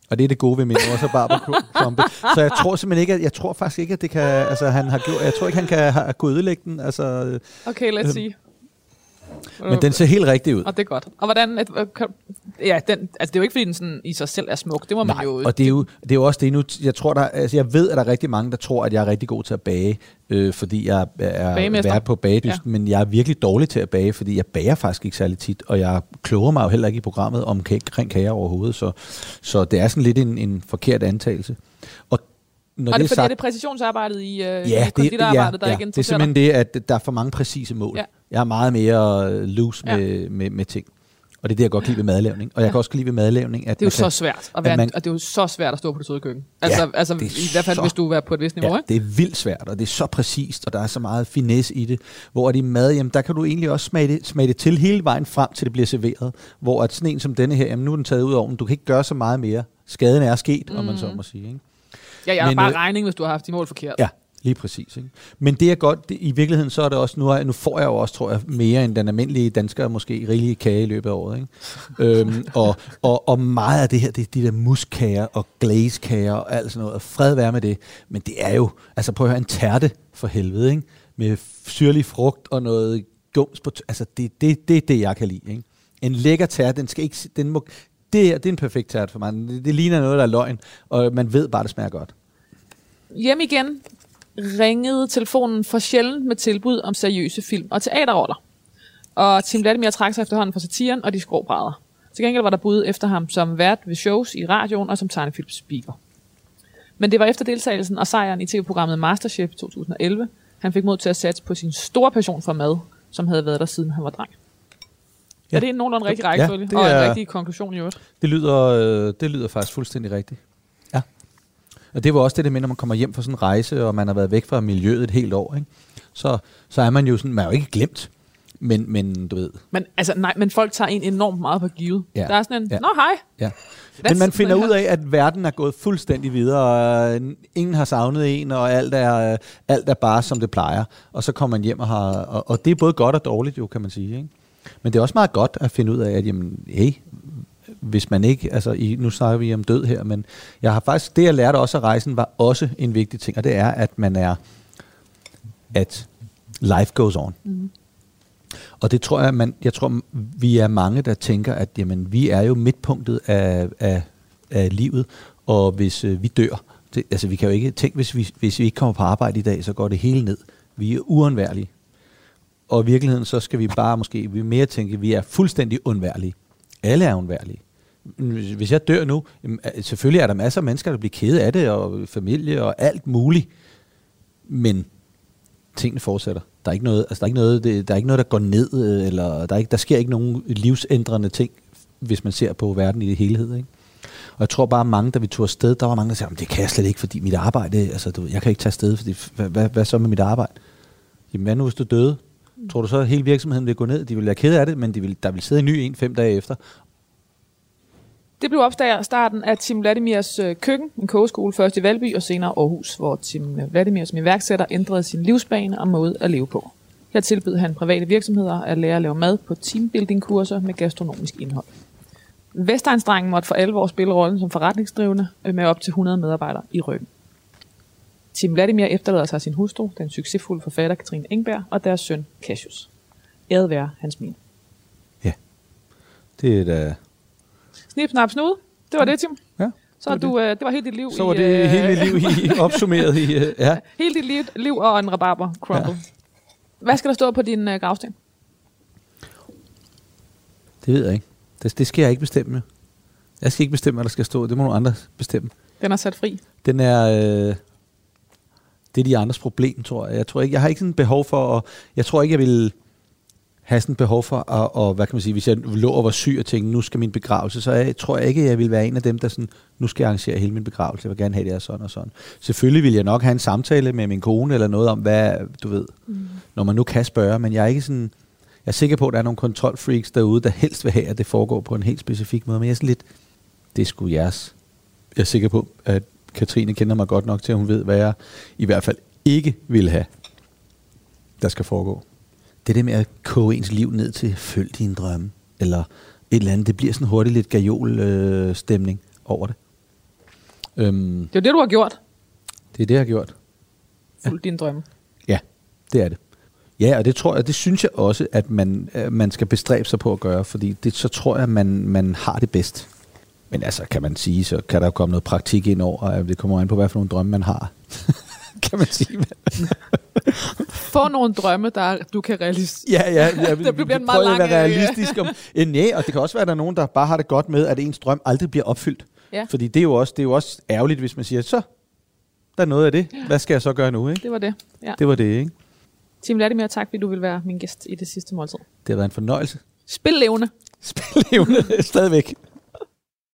Og det er det gode ved min mors rabarberkrumpe. Så jeg tror simpelthen ikke, at, jeg tror faktisk ikke, at det kan, altså han har gjort, jeg tror ikke, han kan have kunne ødelægge den. Altså, Okay, let's see. Men den ser helt rigtig ud. Og det er godt. Og hvordan... Et, øh, ja, den, altså det er jo ikke, fordi den sådan i sig selv er smuk. Det må man Nej, jo... og det er, jo, det er jo også det nu. Jeg tror, der, altså jeg ved, at der er rigtig mange, der tror, at jeg er rigtig god til at bage, øh, fordi jeg er Bagemester. vært på bagedyst, ja. men jeg er virkelig dårlig til at bage, fordi jeg bager faktisk ikke særlig tit, og jeg kloger mig jo heller ikke i programmet om kring kager overhovedet, så, så det er sådan lidt en, en forkert antagelse. Og når og det er fordi, sagt, er det præcisionsarbejdet i, øh, Ja, i det, ja, konditorarbejdet, der ja, ikke det er simpelthen det, at der er for mange præcise mål. Ja. Jeg er meget mere øh, loose Ja. med, med, med ting. Og det er det, jeg godt kan lide ved madlavning. Og jeg Ja. kan også lide ved madlavning, at Det er jo kan, så svært at være, at man- og det er jo så svært at stå på det søde køkken. Altså, Ja, altså det er i hvert fald, så- hvis du er på et vist niveau, Ja, ikke? det er vildt svært, og det er så præcist, og der er så meget finesse i det. Hvor at i mad, jamen, der kan du egentlig også smage det, smage det til hele vejen frem, til det bliver serveret. Hvor at sådan en som denne her, jamen, nu er den taget ud af ovnen, du kan ikke gøre så meget mere. Skaden er sket, mm. om man så må sige. Ikke? Ja, jeg er Men, bare øh, regning, hvis du har haft de mål forkert. Ja, lige præcis. Ikke? Men det er godt, det, i virkeligheden så er det også, nu, er, nu får jeg jo også, tror jeg, mere end den almindelige dansker, måske rigelige kage i løbet af året. Ikke? øhm, og, og, og meget af det her, det er de der muskager og glazekager og alt sådan noget, og fred være med det. Men det er jo, altså prøv at høre, en tærte for helvede, ikke? med syrlig frugt og noget gums på, altså det, det, det er det, jeg kan lide. Ikke? En lækker tærte, den skal ikke, den må, det, er, det er en perfekt tært for mig. Det, det ligner noget, der er løgn, og man ved bare, det smager godt. Hjem igen ringede telefonen for sjældent med tilbud om seriøse film- og teaterroller. Og Tim Vladimir trak sig efterhånden fra satiren og de skrå brædder. Til gengæld var der bud efter ham som vært ved shows i radioen og som tegnefilmspeaker. Men det var efter deltagelsen og sejren i tv-programmet Masterchef 2011, han fik mod til at satse på sin store passion for mad, som havde været der siden han var dreng. Ja. Ja. Er det en nogenlunde rigtig Ja, rækkefølge? det og en rigtig konklusion i øvrigt? Det lyder, øh, det lyder faktisk fuldstændig rigtigt. Ja. Og det var også det, der med, når man kommer hjem fra sådan en rejse, og man har været væk fra miljøet et helt år, ikke? Så, så er man jo sådan, man er jo ikke glemt, men, men du ved, Men, altså, nej, men folk tager en enormt meget på givet. Ja. Der er sådan en, Ja. nå hej, ja. That's- Men man finder ud af, at verden er gået fuldstændig videre, og øh, ingen har savnet en, og alt er, øh, alt er bare, som det plejer. Og så kommer man hjem og har, og, og det er både godt og dårligt jo, kan man sige. Ikke? Men det er også meget godt at finde ud af, at jamen, hey, hvis man ikke, altså i, nu snakker vi om død her, men jeg har faktisk, det jeg lærte også af rejsen, var også en vigtig ting, og det er, at man er, at life goes on. Mm. Og det tror jeg, man, jeg tror, vi er mange, der tænker, at jamen, vi er jo midtpunktet af, af, af livet, og hvis øh, vi dør, det, altså vi kan jo ikke tænke, hvis vi, hvis vi ikke kommer på arbejde i dag, så går det hele ned. Vi er uundværlige. Og i virkeligheden, så skal vi bare måske vi mere tænke, at vi er fuldstændig undværlige. Alle er undværlige. Hvis jeg dør nu, øh, selvfølgelig er der masser af mennesker, der bliver kede af det, og familie og alt muligt. Men tingene fortsætter. Der er ikke noget, altså der er ikke noget, det, der, er ikke noget der går ned, øh, eller der, er ikke, der sker ikke nogen livsændrende ting, hvis man ser på verden i det helhed. Ikke? Og jeg tror bare, mange, da vi tog afsted, der var mange, der sagde, det kan jeg slet ikke, fordi mit arbejde, altså du, jeg kan ikke tage afsted, fordi hvad, hvad, hvad så med mit arbejde? Jamen hvad nu, hvis du døde? Tror du så, at hele virksomheden vil gå ned? De vil være kede af det, men de vil, der vil sidde en ny en fem dage efter. Det blev opdaget starten af Tim Vladimirs øh, køkken, en kogeskole først i Valby og senere Aarhus, hvor Tim Vladimir som iværksætter ændrede sin livsbane og måde at leve på. Her tilbød han private virksomheder at lære at lave mad på teambuilding-kurser med gastronomisk indhold. Vestegnsdrengen måtte for alvor spille rollen som forretningsdrivende med op til 100 medarbejdere i ryggen. Tim Vladimir efterlader sig sin hustru, den succesfulde forfatter Katrine Engberg, og deres søn Cassius. Æret være hans mine. Ja. Det er da... Snip, snap, snude. Det var det, Tim. Ja, Så det var du, øh, det var helt dit liv Så var i, det øh, hele mit liv i, opsummeret i... øh, Ja. Hele dit liv, liv og en rabarber crumble. Ja. Hvad skal der stå på din øh, gravsten? Det ved jeg ikke. Det, det skal jeg ikke bestemme. Jeg skal ikke bestemme, hvad der skal stå. Det må nogle andre bestemme. Den er sat fri. Den er... Øh, det er de andres problem, tror jeg. Jeg tror ikke, jeg har ikke sådan behov for at... Jeg tror ikke, jeg vil have sådan behov for at, og, hvad kan man sige, hvis jeg lå og var syg og tænkte, nu skal min begravelse, så jeg, tror jeg ikke, jeg vil være en af dem, der sådan, nu skal jeg arrangere hele min begravelse, jeg vil gerne have det her sådan og sådan. Selvfølgelig vil jeg nok have en samtale med min kone eller noget om, hvad, du ved, mm. når man nu kan spørge, men jeg er ikke sådan, jeg er sikker på, at der er nogle kontrolfreaks derude, der helst vil have, at det foregår på en helt specifik måde, men jeg er sådan lidt, det sgu jeres. Jeg er sikker på, at Katrine kender mig godt nok til, at hun ved, hvad jeg i hvert fald ikke vil have, der skal foregå. Det der med at koge ens liv ned til følg dine drømme, eller et eller andet, det bliver sådan hurtigt lidt gajol øh, stemning over det. Øhm, Det er det, du har gjort. det er det, jeg har gjort. Fuldt dine drømme. Ja, det er det. Ja, og det tror jeg, det synes jeg også, at man, øh, man skal bestræbe sig på at gøre, fordi det, så tror jeg, man, man har det bedst. Men altså, kan man sige, så kan der jo komme noget praktik ind over, og det kommer an på, hvad for nogle drømme man har. kan man sige. Få nogle drømme, der du kan realisere. Ja, ja. ja Det bliver en meget at lang, være realistisk. Om, øh, nej, og det kan også være, at der er nogen, der bare har det godt med, at ens drøm aldrig bliver opfyldt. Ja. Fordi det er, jo også, det er jo også ærgerligt, hvis man siger, så, der er noget af det. Hvad skal jeg så gøre nu? Ikke? Det var det. Ja. Det var det, ikke? Tim Latimer, tak fordi du vil være min gæst i det sidste måltid. Det har været en fornøjelse. Spil levende. Spil levende stadigvæk.